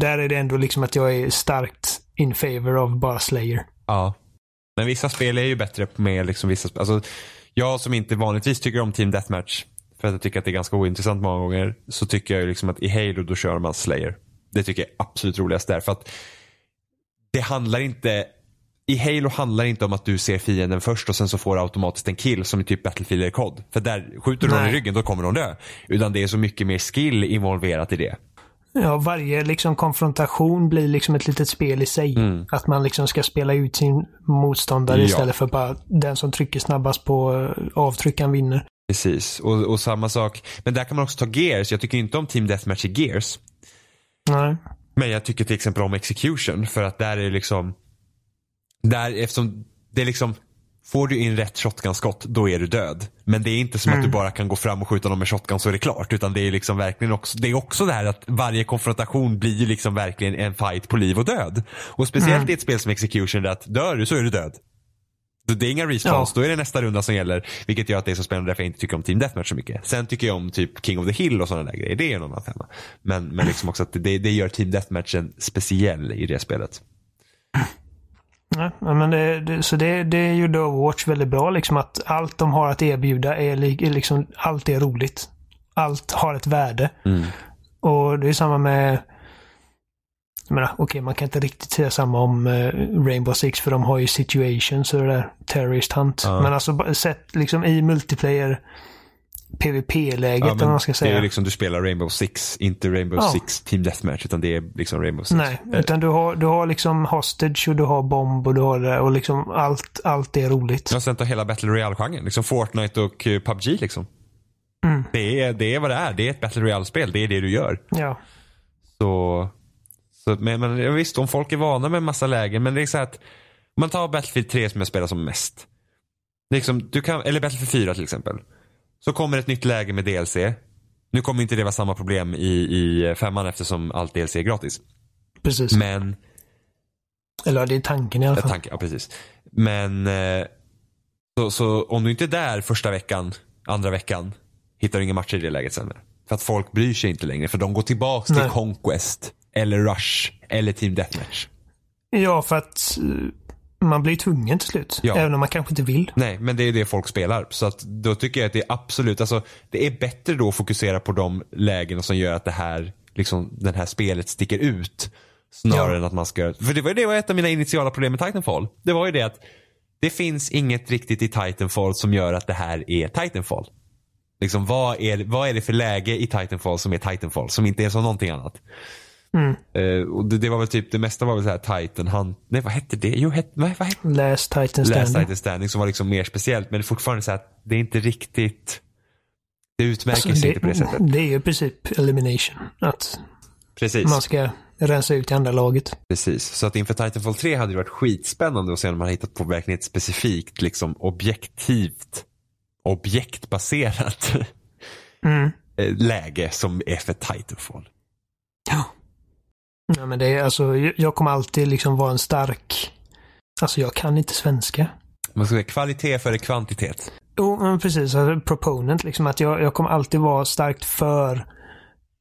där är det ändå liksom att jag är starkt in favor av bara Slayer. Ja. Men vissa spel är ju bättre med liksom vissa sp- alltså, Jag som inte vanligtvis tycker om Team Deathmatch. För att jag tycker att det är ganska ointressant många gånger. Så tycker jag ju liksom att i Halo då kör man Slayer. Det tycker jag är absolut roligast där. För att det handlar inte i Halo handlar det inte om att du ser fienden först och sen så får du automatiskt en kill som i typ Battlefield eller COD. För där skjuter du någon i ryggen då kommer de dö. Utan det är så mycket mer skill involverat i det. Ja, varje liksom konfrontation blir liksom ett litet spel i sig. Mm. Att man liksom ska spela ut sin motståndare ja. istället för bara den som trycker snabbast på eh, avtryckaren vinner. Precis, och, och samma sak. Men där kan man också ta Gears. Jag tycker inte om Team Deathmatch i Gears. Nej. Men jag tycker till exempel om Execution för att där är det liksom där eftersom det är liksom Får du in rätt shotgun-skott, då är du död. Men det är inte som mm. att du mm. bara kan gå fram och skjuta någon med shotgun så är det klart. Utan det är liksom verkligen också, det är också det här att varje konfrontation blir liksom verkligen en fight på liv och död. Och speciellt mm. i ett spel som Execution där att dör du så är du död. Det är inga respawns, ja. då är det nästa runda som gäller. Vilket gör att det är så spännande därför jag inte tycker om Team Deathmatch så mycket. Sen tycker jag om typ King of the Hill och sådana där grejer. Det är en annan femma. Men, men liksom också att det, det gör Team Deathmatchen speciell i det spelet. [clears throat] Ja, men det, det, så det, det gjorde Overwatch väldigt bra. Liksom att allt de har att erbjuda är, liksom, allt är roligt. Allt har ett värde. Mm. Och det är samma med jag menar, okej, okay, man kan inte riktigt säga samma om uh, Rainbow Six för de har ju situations och det där Terrorist Hunt. Ja. Men alltså sett liksom i multiplayer PVP-läget, ja, man ska säga. Det är liksom du spelar Rainbow Six, inte Rainbow ja. Six Team Deathmatch, utan det är liksom Rainbow Six. Nej, utan du har, du har liksom Hostage och du har Bomb och du har det och liksom allt, allt är roligt. Ja, sen tar hela Battle Royale-genren, liksom Fortnite och uh, PubG liksom. Mm. Det, är, det är vad det är, det är ett Battle Royale-spel, det är det du gör. Ja. Så, så men, men visst, om folk är vana med en massa lägen, men det är så att man tar Battlefield 3 som jag spelar som mest. Liksom, du kan, eller Battlefield 4 till exempel. Så kommer ett nytt läge med DLC. Nu kommer inte det vara samma problem i, i femman eftersom allt DLC är gratis. Precis. Men... Eller det är tanken i alla fall. Tanken, ja, precis. Men eh, så, så, om du inte är där första veckan, andra veckan, hittar du inga matcher i det läget sen. För att folk bryr sig inte längre. För de går tillbaka till Conquest, eller Rush, eller Team Deathmatch. Ja, för att man blir tvungen till slut. Ja. Även om man kanske inte vill. Nej, men det är det folk spelar. Så att då tycker jag att det är absolut, alltså det är bättre då att fokusera på de lägen som gör att det här, liksom, den här spelet sticker ut. Snarare ja. än att man ska, för det var ju det var ett av mina initiala problem med Titanfall. Det var ju det att det finns inget riktigt i Titanfall som gör att det här är Titanfall. Liksom vad är, vad är det för läge i Titanfall som är Titanfall som inte är som någonting annat? Mm. Uh, och det, det, var väl typ, det mesta var väl så här Titan Hunt, nej vad hette det? Jo, het, vad, vad hette Last Titan Standing. Last Titan Standing som var liksom mer speciellt. Men det är fortfarande så att det är inte riktigt, det utmärker alltså, sig inte på det sättet. Det är ju i princip elimination. Att Precis. man ska rensa ut i andra laget. Precis, så att inför Titanfall 3 hade det varit skitspännande att se om man hittat på verkligen ett specifikt, liksom objektivt, objektbaserat mm. [laughs] Eh, läge som är för Titanfall. Ja. Men det är alltså, jag kommer alltid liksom vara en stark... Alltså jag kan inte svenska. Man ska säga kvalitet före kvantitet. Jo, men precis. Alltså, proponent liksom. Att jag, jag kommer alltid vara starkt för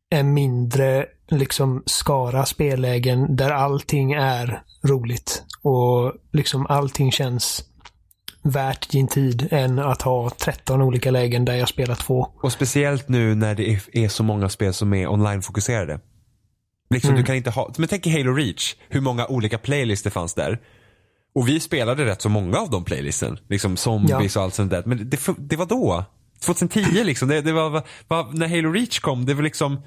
en mindre liksom skara spellägen där allting är roligt. Och liksom allting känns värt din tid än att ha 13 olika lägen där jag spelar två. Och speciellt nu när det är så många spel som är online-fokuserade. Liksom, mm. du kan inte ha, men tänk i Halo Reach, hur många olika playlists det fanns där. Och vi spelade rätt så många av de playlisten. Liksom zombies ja. och allt sånt där. Men det, det var då. 2010 liksom. Det, det var, var, när Halo Reach kom, det var liksom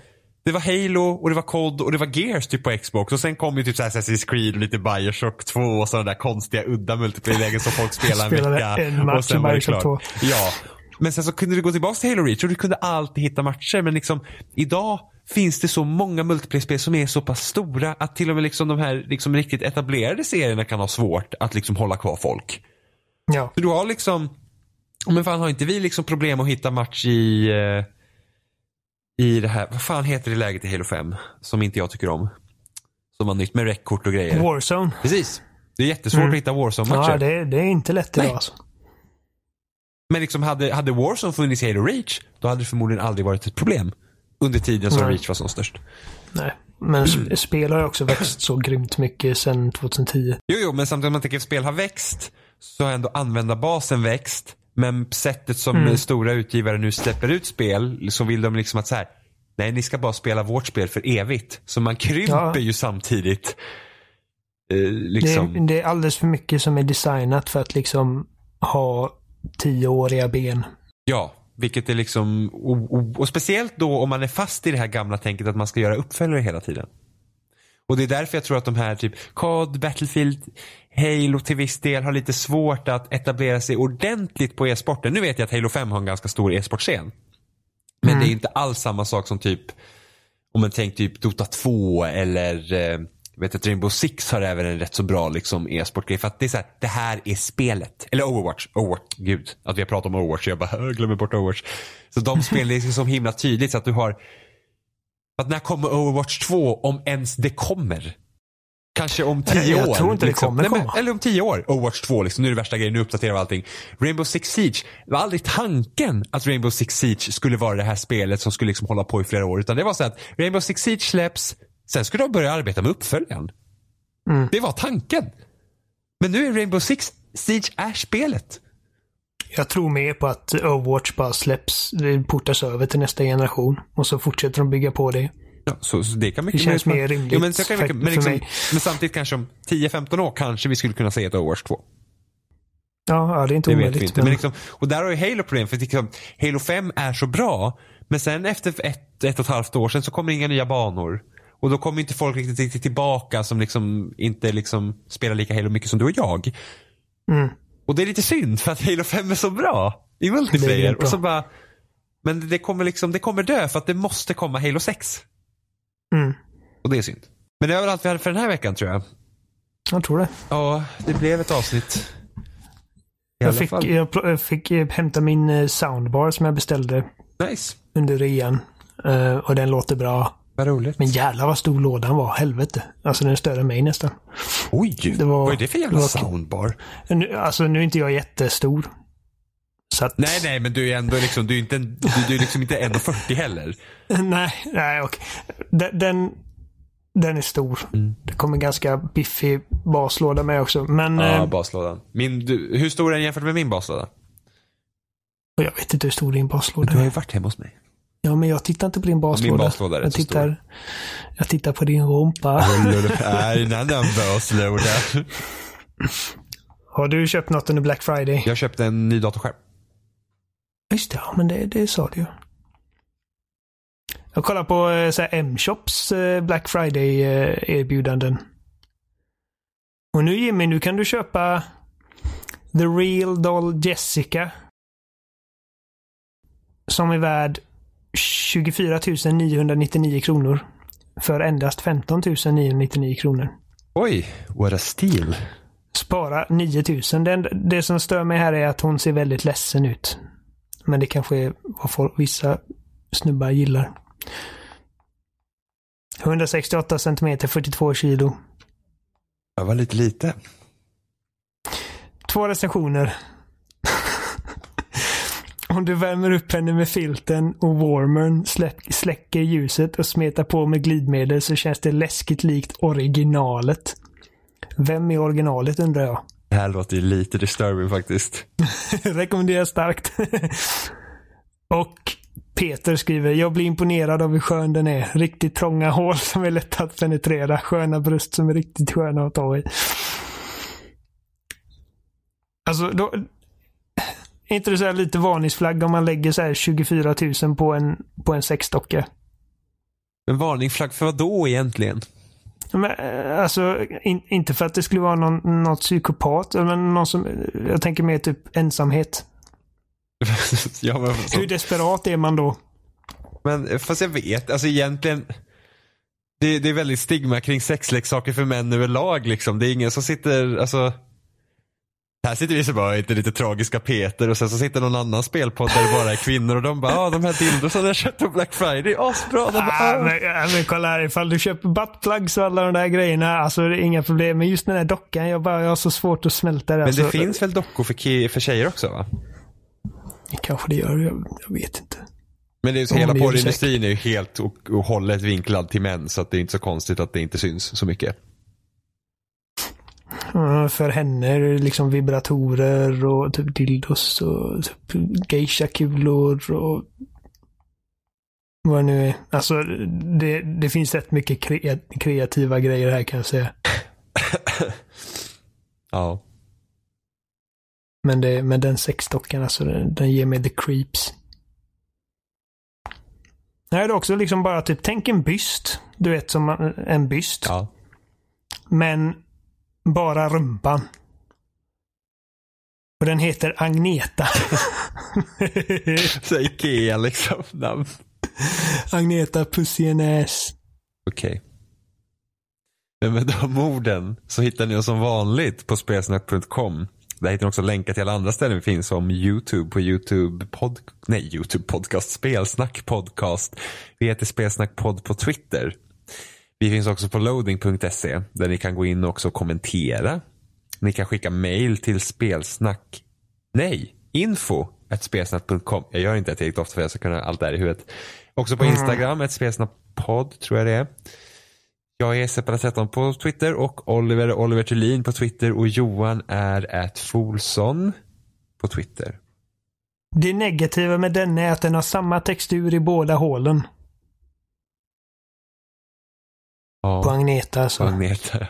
det var Halo och det var COD och det var Gears typ på Xbox och sen kom ju typ så Assassin's Creed och lite Bioshock 2 och sådana där konstiga udda multiplayer-lägen som folk [laughs] spelar en vecka. En match och sen var det klart. Ja. Men sen så kunde du gå tillbaka till Halo Reach och du kunde alltid hitta matcher men liksom idag finns det så många multiplayer-spel som är så pass stora att till och med liksom de här liksom riktigt etablerade serierna kan ha svårt att liksom hålla kvar folk. Ja. Så du har liksom, men fan har inte vi liksom problem att hitta match i eh, i det här, vad fan heter det läget i Halo 5? Som inte jag tycker om. Som var nytt med räckkort och grejer. Warzone. Precis. Det är jättesvårt mm. att hitta Warzone-matcher. Ja, det, det, är inte lätt idag alltså. Men liksom hade, hade Warzone funnits i Halo Reach, då hade det förmodligen aldrig varit ett problem. Under tiden som Nej. Reach var som störst. Nej, men spel har också växt så grymt mycket sedan 2010. Jo, jo, men samtidigt om man tänker att spel har växt så har ändå användarbasen växt. Men sättet som mm. stora utgivare nu släpper ut spel så vill de liksom att så här, nej ni ska bara spela vårt spel för evigt. Så man krymper ja. ju samtidigt. eh, liksom. Det, är, det är alldeles för mycket som är designat för att liksom ha tioåriga ben. Ja, vilket är liksom, och, och, och, speciellt då om man är fast i det här gamla tänket att man ska göra uppföljare hela tiden. Och det är därför jag tror att de här typ COD, Battlefield, Halo till viss del har lite svårt att etablera sig ordentligt på e-sporten. Nu vet jag att Halo 5 har en ganska stor e-sportscen. Men Mm. det är inte alls samma sak som typ, om man tänker typ Dota 2 eller eh, vet att Rainbow Six har även en rätt så bra liksom e-sportgrej. För att det är så här, det här är spelet. Eller Overwatch. Overwatch, gud. Att vi har pratat om Overwatch. Jag bara, jag glömmer bort Overwatch. Så de [laughs] spelen är liksom himla tydligt så att du har, att när kommer Overwatch 2 om ens det kommer? Kanske om tio Jag år. tror inte det liksom. kommer Nej, men, komma. Eller om tio år. Overwatch 2 liksom. Nu är det värsta grejen. Nu uppdaterar vi allting. Rainbow Six Siege. Det var aldrig tanken att Rainbow Six Siege skulle vara det här spelet som skulle liksom hålla på i flera år. Utan det var så att Rainbow Six Siege släpps. Sen skulle de börja arbeta med uppföljaren. Mm. Det var tanken. Men nu är Rainbow Six Siege är spelet. Jag tror mer på att Overwatch bara släpps, portas över till nästa generation och så fortsätter de bygga på det. Ja, så, så det kan mycket Det känns mer rimligt Jo, men, för- mycket, men, för liksom, mig. men samtidigt kanske om 10-15 år kanske vi skulle kunna se ett Overwatch 2. Ja, ja det är inte Det vet omöjligt. vi inte. Men liksom, och där har ju Halo problem för liksom, Halo 5 är så bra. Men sen efter ett, ett och ett halvt år sen så kommer inga nya banor. Och då kommer inte folk riktigt, riktigt tillbaka som liksom inte liksom spelar lika Halo mycket som du och jag. Mm. Och det är lite synd för att Halo 5 är så bra i multiplayer. Och så bara, men det kommer liksom, det kommer dö för att det måste komma Halo 6. Mm. Och det är synd. Men det var allt vi hade för den här veckan tror jag. Jag tror det. Ja, det blev ett avsnitt. Jag fick, jag, jag fick hämta min eh, soundbar som jag beställde Nice. under rean. Eh, och den låter bra. Vad roligt. Men jävlar vad stor lådan var. Helvete. Alltså den är större än mig nästan. Oj, Det var- vad är det för jävla det var- soundbar? Nu, alltså nu är inte jag jättestor. Så att, Nej, nej, men du är ändå liksom, du är inte, du, du är liksom inte 1,40 heller. [laughs] nej, nej okej. Den, den, den är stor. Mm. Det kommer ganska biffig baslåda med också. Men Ja, eh, baslådan. Min, du, hur stor är den jämfört med min baslåda? jag vet inte hur stor din baslåda Du har är. ju varit hemma hos mig. Ja, men jag tittar inte på din baslåda. baslåda är jag tittar, Jag tittar på din rumpa. Nej, en annan baslåda. Har du köpt något under Black Friday? Jag köpte en ny datorskärm. Just det, ja, men det, det sa du ju. Jag kollar på eh, M-shops eh, Black Friday-erbjudanden. Och nu Jimmy, nu kan du köpa The Real Doll Jessica. Som är värd 24 999 kronor. För endast 15 999 kronor. Oj, what a steal. Spara 9000. Det, det som stör mig här är att hon ser väldigt ledsen ut. Men det kanske är vad folk, vissa snubbar gillar. 168 centimeter, 42 kilo. Jag var lite lite. Två recensioner. Om du värmer upp henne med filten och warmern släck, släcker ljuset och smetar på med glidmedel så känns det läskigt likt originalet. Vem är originalet undrar jag? [laughs] Det här låter ju lite disturbing faktiskt. Rekommenderar starkt. [laughs] och Peter skriver, jag blir imponerad av hur skön den är. Riktigt trånga hål [laughs] som är lätta att penetrera. Sköna bröst som är riktigt sköna att ta i. Alltså, då... Är inte det så här lite varningsflagg om man lägger så här 24 000 på en, på en sexdocka? Men varningsflagg för vad då egentligen? Men, eh, alltså, in, inte för att det skulle vara någon, något psykopat, men någon som... Jag tänker mer typ ensamhet. [laughs] ja, men, så, Hur desperat är man då? men fast jag vet, alltså egentligen. Det, det är väldigt stigma kring sexleksaker för män överlag liksom. Det är ingen som sitter, alltså. Här sitter vi så bara inte lite tragiska Peter och sen så sitter någon annan spelpodd där det bara är kvinnor och de bara ah, de här dildosarna jag köpte på Black Friday, asbra. De bara, Ah, ah. men, ja, men kolla här, ifall du köper buttplugs och alla de där grejerna, alltså det är inga problem. Men just den här dockan, jag, bara, jag har så svårt att smälta det. Men alltså. det finns väl dockor för, för tjejer också va? Kanske det gör, jag, jag vet inte. Men det är, så hela porrindustrin är ju helt och, och hållet vinklad till män så att det är inte så konstigt att det inte syns så mycket. Ja, för henne liksom vibratorer och typ dildos och typ geisha-kulor och vad det nu är. Alltså det, det finns rätt mycket kre, kreativa grejer här kan jag säga. [coughs] ja. Men, det, men den sexdockan, alltså den, den ger mig the creeps. Nej, det är också liksom bara typ, tänk en byst. Du vet som en byst. ja. Men bara rumpan. Och den heter Agneta. [laughs] Så Ikea liksom. namn. Agneta Pussy. Okej. Men med de orden så hittar ni oss som vanligt på spelsnack.com. Där hittar ni också länkar till alla andra ställen vi finns som YouTube på YouTube pod, nej YouTube podcast, Spelsnack podcast. Vi heter Spelsnack podd på Twitter. Vi finns också på loading.se där ni kan gå in och också kommentera. Ni kan skicka mail till spelsnack, nej, info spelsnack.com. Jag gör inte det tillräckligt ofta för att jag ska kunna allt det här i huvudet. Också på Instagram, ett spelsnackpodd tror jag det är. Jag är Separat13 på Twitter och Oliver är Oliver Thulin på Twitter och Johan är at Folson på Twitter. Det negativa med den är att den har samma textur i båda hålen. På Ja, Agneta alltså. Agneta.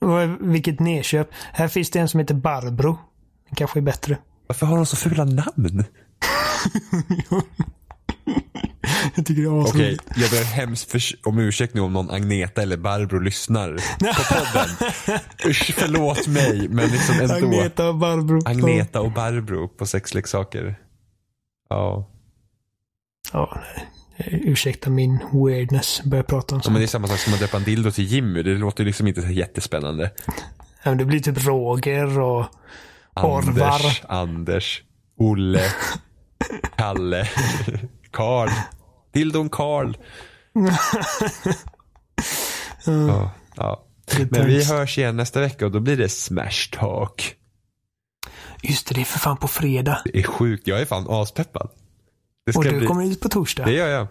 Och Vilket nedköp. Här finns det en som heter Barbro. Den kanske är bättre. Varför har de så fula namn? [laughs] Jag tycker det är Okej, asroligt. jag ber hemskt för, om ursäkt nu om någon Agneta eller Barbro lyssnar på podden. [laughs] Usch, förlåt mig, men liksom ändå. Agneta och Barbro. Agneta och Barbro på sexleksaker. Ja. Ja, nej. Ursäkta min weirdness. Börjar prata om ja, men det är sånt. samma sak som att döpa en dildo till Jimmy. Det låter ju liksom inte så jättespännande. Ja, men det blir typ Roger och Orvar. Anders, Anders, Olle, [laughs] Kalle, Karl. Dildon Karl. [laughs] ja, ja. Men vi hörs igen nästa vecka och då blir det Smash Talk. Just det, det är för fan på fredag. Det är sjukt. Jag är fan aspeppad. Det Och du bli... kommer ut på torsdag. Det Det, gör jag.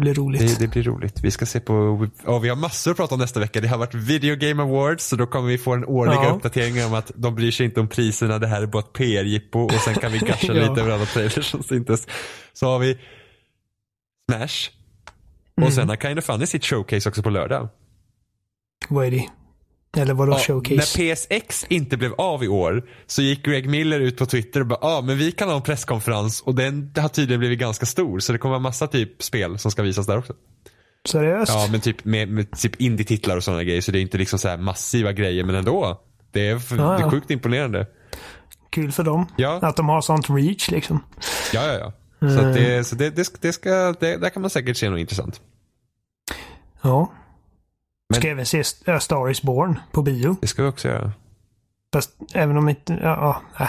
blir roligt. Det, det blir roligt. Vi ska se på, ja, vi har massor att prata om nästa vecka. Det har varit Video Game Awards så då kommer vi få en årliga Ja. uppdatering om att de bryr sig inte om priserna. Det här är bara ett PR-jippo och sen kan vi [laughs] gasha Ja. lite över alla trailers som syntes. Så har vi Smash. Och Mm. sen har Kind of Funny sitt showcase också på lördag. Vad är det? Eller vadå Ja, showcase? När PSX inte blev av i år så gick Greg Miller ut på Twitter och bara ja ah, men vi kan ha en presskonferens och den har tydligen blivit ganska stor så det kommer vara massa typ spel som ska visas där också. Seriöst? Ja men typ med, med typ indie-titlar och sådana grejer så det är inte liksom så här massiva grejer men ändå. Det är, Ja, det är sjukt imponerande. Kul för dem. Ja. Att de har sånt reach liksom. Ja ja ja. Så, att det, så det, det ska, det, där kan man säkert se något intressant. Ja. Men- Ska även se St- äh, Star is Born på bio. Det ska vi också göra. Fast även om inte... Ja, ja nej.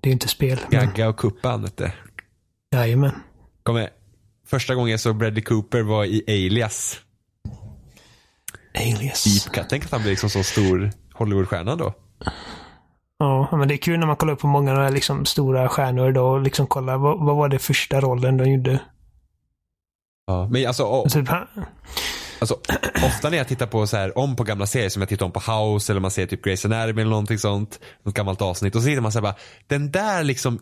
Det är ju inte spel. Men, Gagga och Kuppan vet du. jajamän. Kommer, första gången jag såg Bradley Cooper var i Alias. Alias. Deep. Tänk att han blir liksom så stor Hollywoodstjärna då. Ja, men det är kul när man kollar upp på många av de här liksom stora stjärnor idag och liksom kollar vad, vad var det första rollen de gjorde. Ja. Men alltså, o- Typ, han- alltså, ofta när jag tittar på så här, om på gamla serier som jag tittar om på House eller man ser typ Grey's Anatomy eller någonting sånt. Något gammalt avsnitt. Och så tittar man så här bara, den där liksom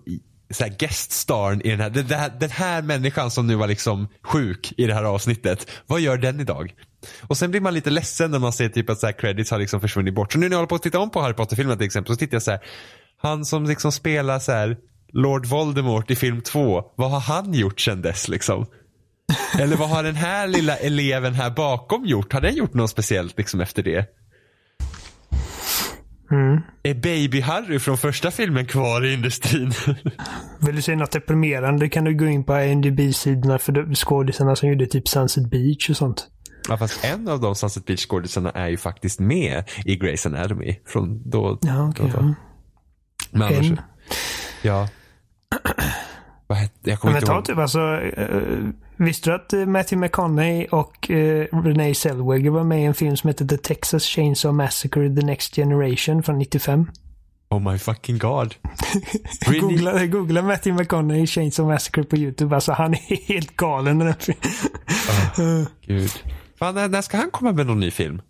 så här gueststarn i den här, den, den här människan som nu var liksom sjuk i det här avsnittet. Vad gör den idag? Och sen blir man lite ledsen när man ser typ att så här credits har liksom försvunnit bort. Så nu när jag håller på att titta om på Harry Potter-filmerna till exempel så tittar jag så här. Han som liksom spelar så här Lord Voldemort i film två. Vad har han gjort sen dess liksom? Eller vad har den här lilla eleven här bakom gjort? Har den gjort något speciellt liksom efter det? mm. Är Baby-Harry från första filmen kvar i industrin? [laughs] Vill du se något deprimerande kan du gå in på IMDB-sidorna för skådisarna som gjorde typ Sunset Beach och sånt. ja, fast en av de Sunset Beach-skådisarna är ju faktiskt med i Grey's Anatomy. Från då. Ja, okej. då, då. ja. Men annars, En. ja. [clears throat] Vad hette, jag Ja, kommer men inte ihåg. typ alltså, eh, visste du att eh, Matthew McConaughey och uh, Renee Zellweger var med i en film som heter The Texas Chainsaw Massacre The Next Generation från 95? Oh my fucking god. [laughs] Googla, googla Matthew McConaughey Chainsaw Massacre på YouTube. Alltså han är [laughs] helt galen den filmen. Gud. Fan, när, när ska han komma med någon ny film?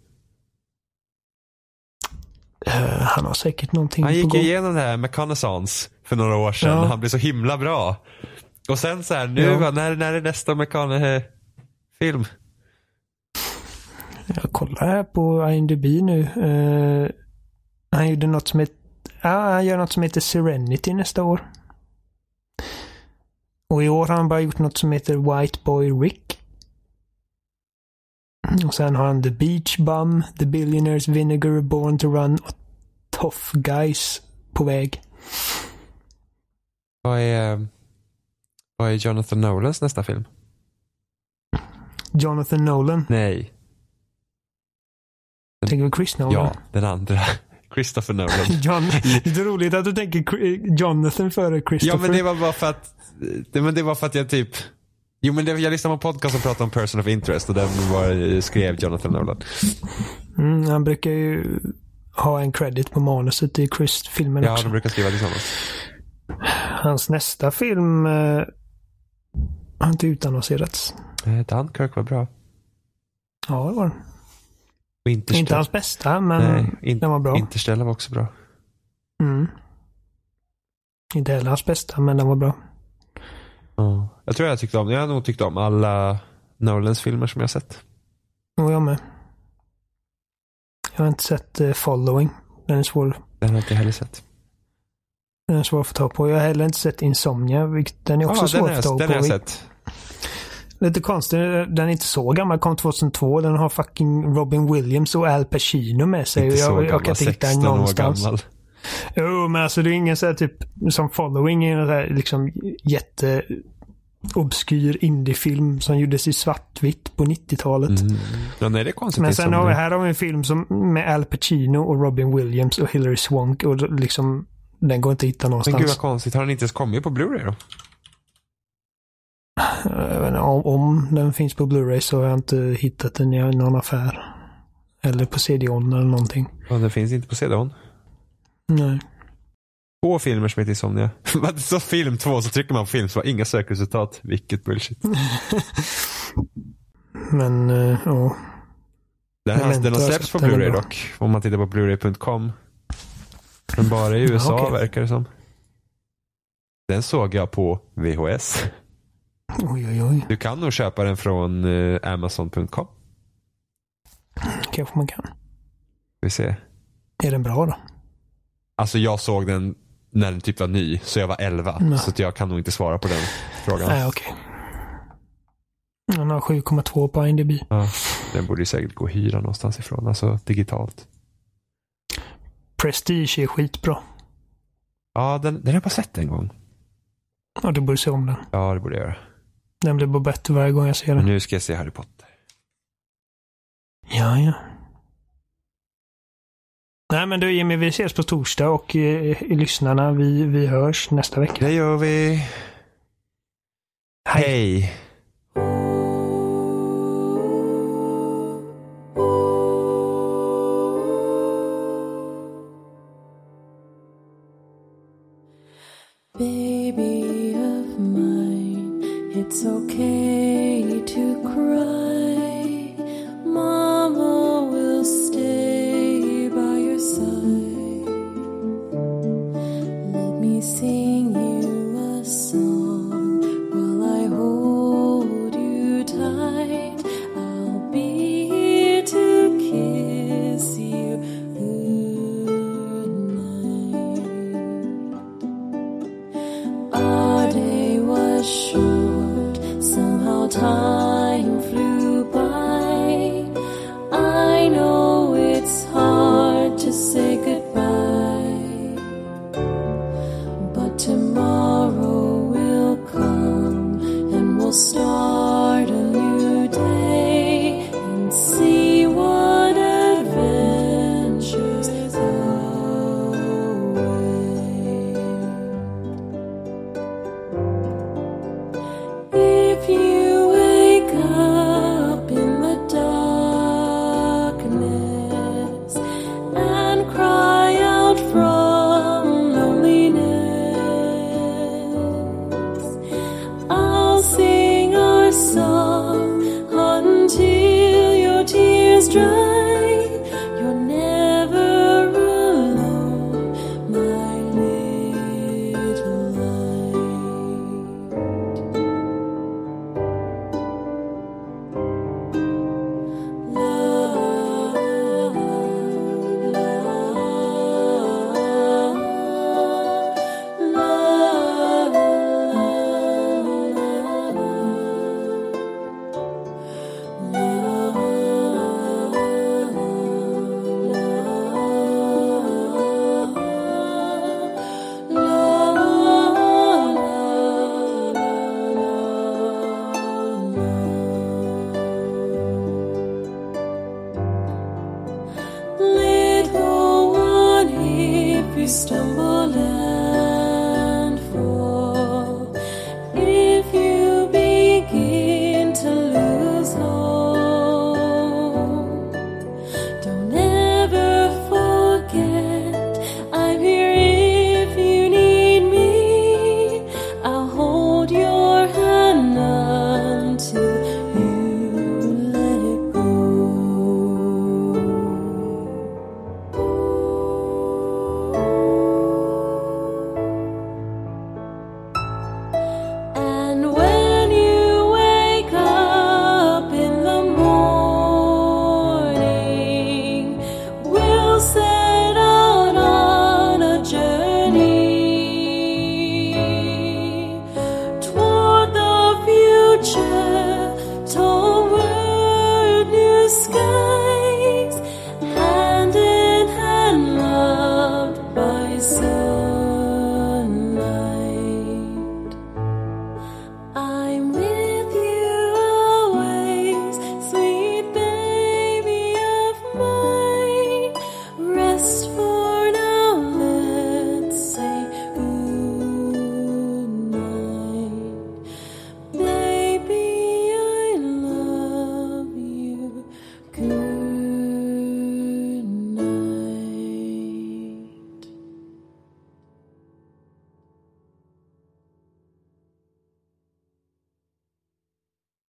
Eh, han har säkert någonting Han på gick gång. ju igenom det här med Reconnaissance för några år sedan. Ja. Han blev så himla bra. Och sen så här, nu, Ja. va, när, när är nästa McConaughey-film? Jag kollar här på IMDB nu. Uh, han gjorde något som heter... Ja, han gör något som heter Serenity nästa år. Och i år har han bara gjort något som heter White Boy Rick. Och sen har han The Beach Bum, The Billionaires Vinegar, Born to Run och Tough Guys på väg. Vad är, vad är Jonathan Nolans nästa film? Jonathan Nolan. Nej. Tänker du Chris Nolan? Ja, den andra. [laughs] Christopher Nolan. [laughs] John, det är roligt att du tänker Jonathan före Christopher. Ja men det var bara för att, det, men det var för att jag typ Jo men det, jag lyssnade på en podcast som pratade om person of interest och den var, skrev Jonathan Nolan. Mm, han brukar ju ha en credit på manuset i Chris-filmen Ja, också. de brukar skriva tillsammans. Hans nästa film eh, har inte utannonserats. Eh, Dunkirk var bra. Ja, det var den. Inte hans bästa, men Nej, in, den var bra. Interstellar var också bra. Mm. Inte heller hans bästa, men den var bra. Ja. Jag tror jag tyckte om, jag har nog tyckt om alla Nolans filmer som jag sett. Och jag med. Jag har inte sett eh, Following. Den är svår. Den har jag inte heller sett. Den är svår att få tag på. Jag har heller inte sett Insomnia, vilket den är också Ja, svår den att få tag den har på. jag sett. Lite konstigt, den är inte så gammal. Kom 2002. Den har fucking Robin Williams och Al Pacino med sig. Inte så jag, gammal, jag kan inte hitta den 16 år någonstans. gammal. Jo, men alltså det är ingen så här typ som Following är en så här liksom jätte obskyr indiefilm som gjordes i svartvitt på 90-talet. Mm. Ja, nej, det är konstigt. Men är sen har vi, här har vi en film som med Al Pacino och Robin Williams och Hilary Swank och liksom den går inte att hitta Men någonstans. gud vad konstigt. Har den inte ens kommit på Blu-ray då? Inte, om, om den finns på Blu-ray så har jag inte hittat den i någon affär. Eller på CD-ON eller någonting. Ja, den finns inte på CD-ON. Nej. Två filmer som heter Insomnia. [laughs] Vad Så film två så trycker man på film så var inga sökresultat. Vilket bullshit. [laughs] Men, uh, ja. Den, har, Memento den har släppts på den Blu-ray dock. Om man tittar på blu-ray.com. Men bara i USA okej. verkar det som. Den såg jag på VHS. Oj, oj, oj. Du kan nog köpa den från eh, Amazon.com. Kanske man kan. Vi ser. Är den bra då? Alltså jag såg den när den typ var ny. Så jag var 11. Nej. Så jag kan nog inte svara på den frågan. Nej, okej. Den har 7,2 på IMDb. Ja, den borde ju säkert gå att hyra någonstans ifrån. Alltså digitalt. Prestige är skitbra. Ja, den, den har jag bara sett en gång. Ja, du borde se om den. Ja, det borde jag göra. Den blir bara bättre varje gång jag ser den. nu ska jag se Harry Potter. Ja, ja. Nej, men du Jimmy, vi ses på torsdag och eh, lyssnarna, vi, vi hörs nästa vecka. Det gör vi. Hej. Baby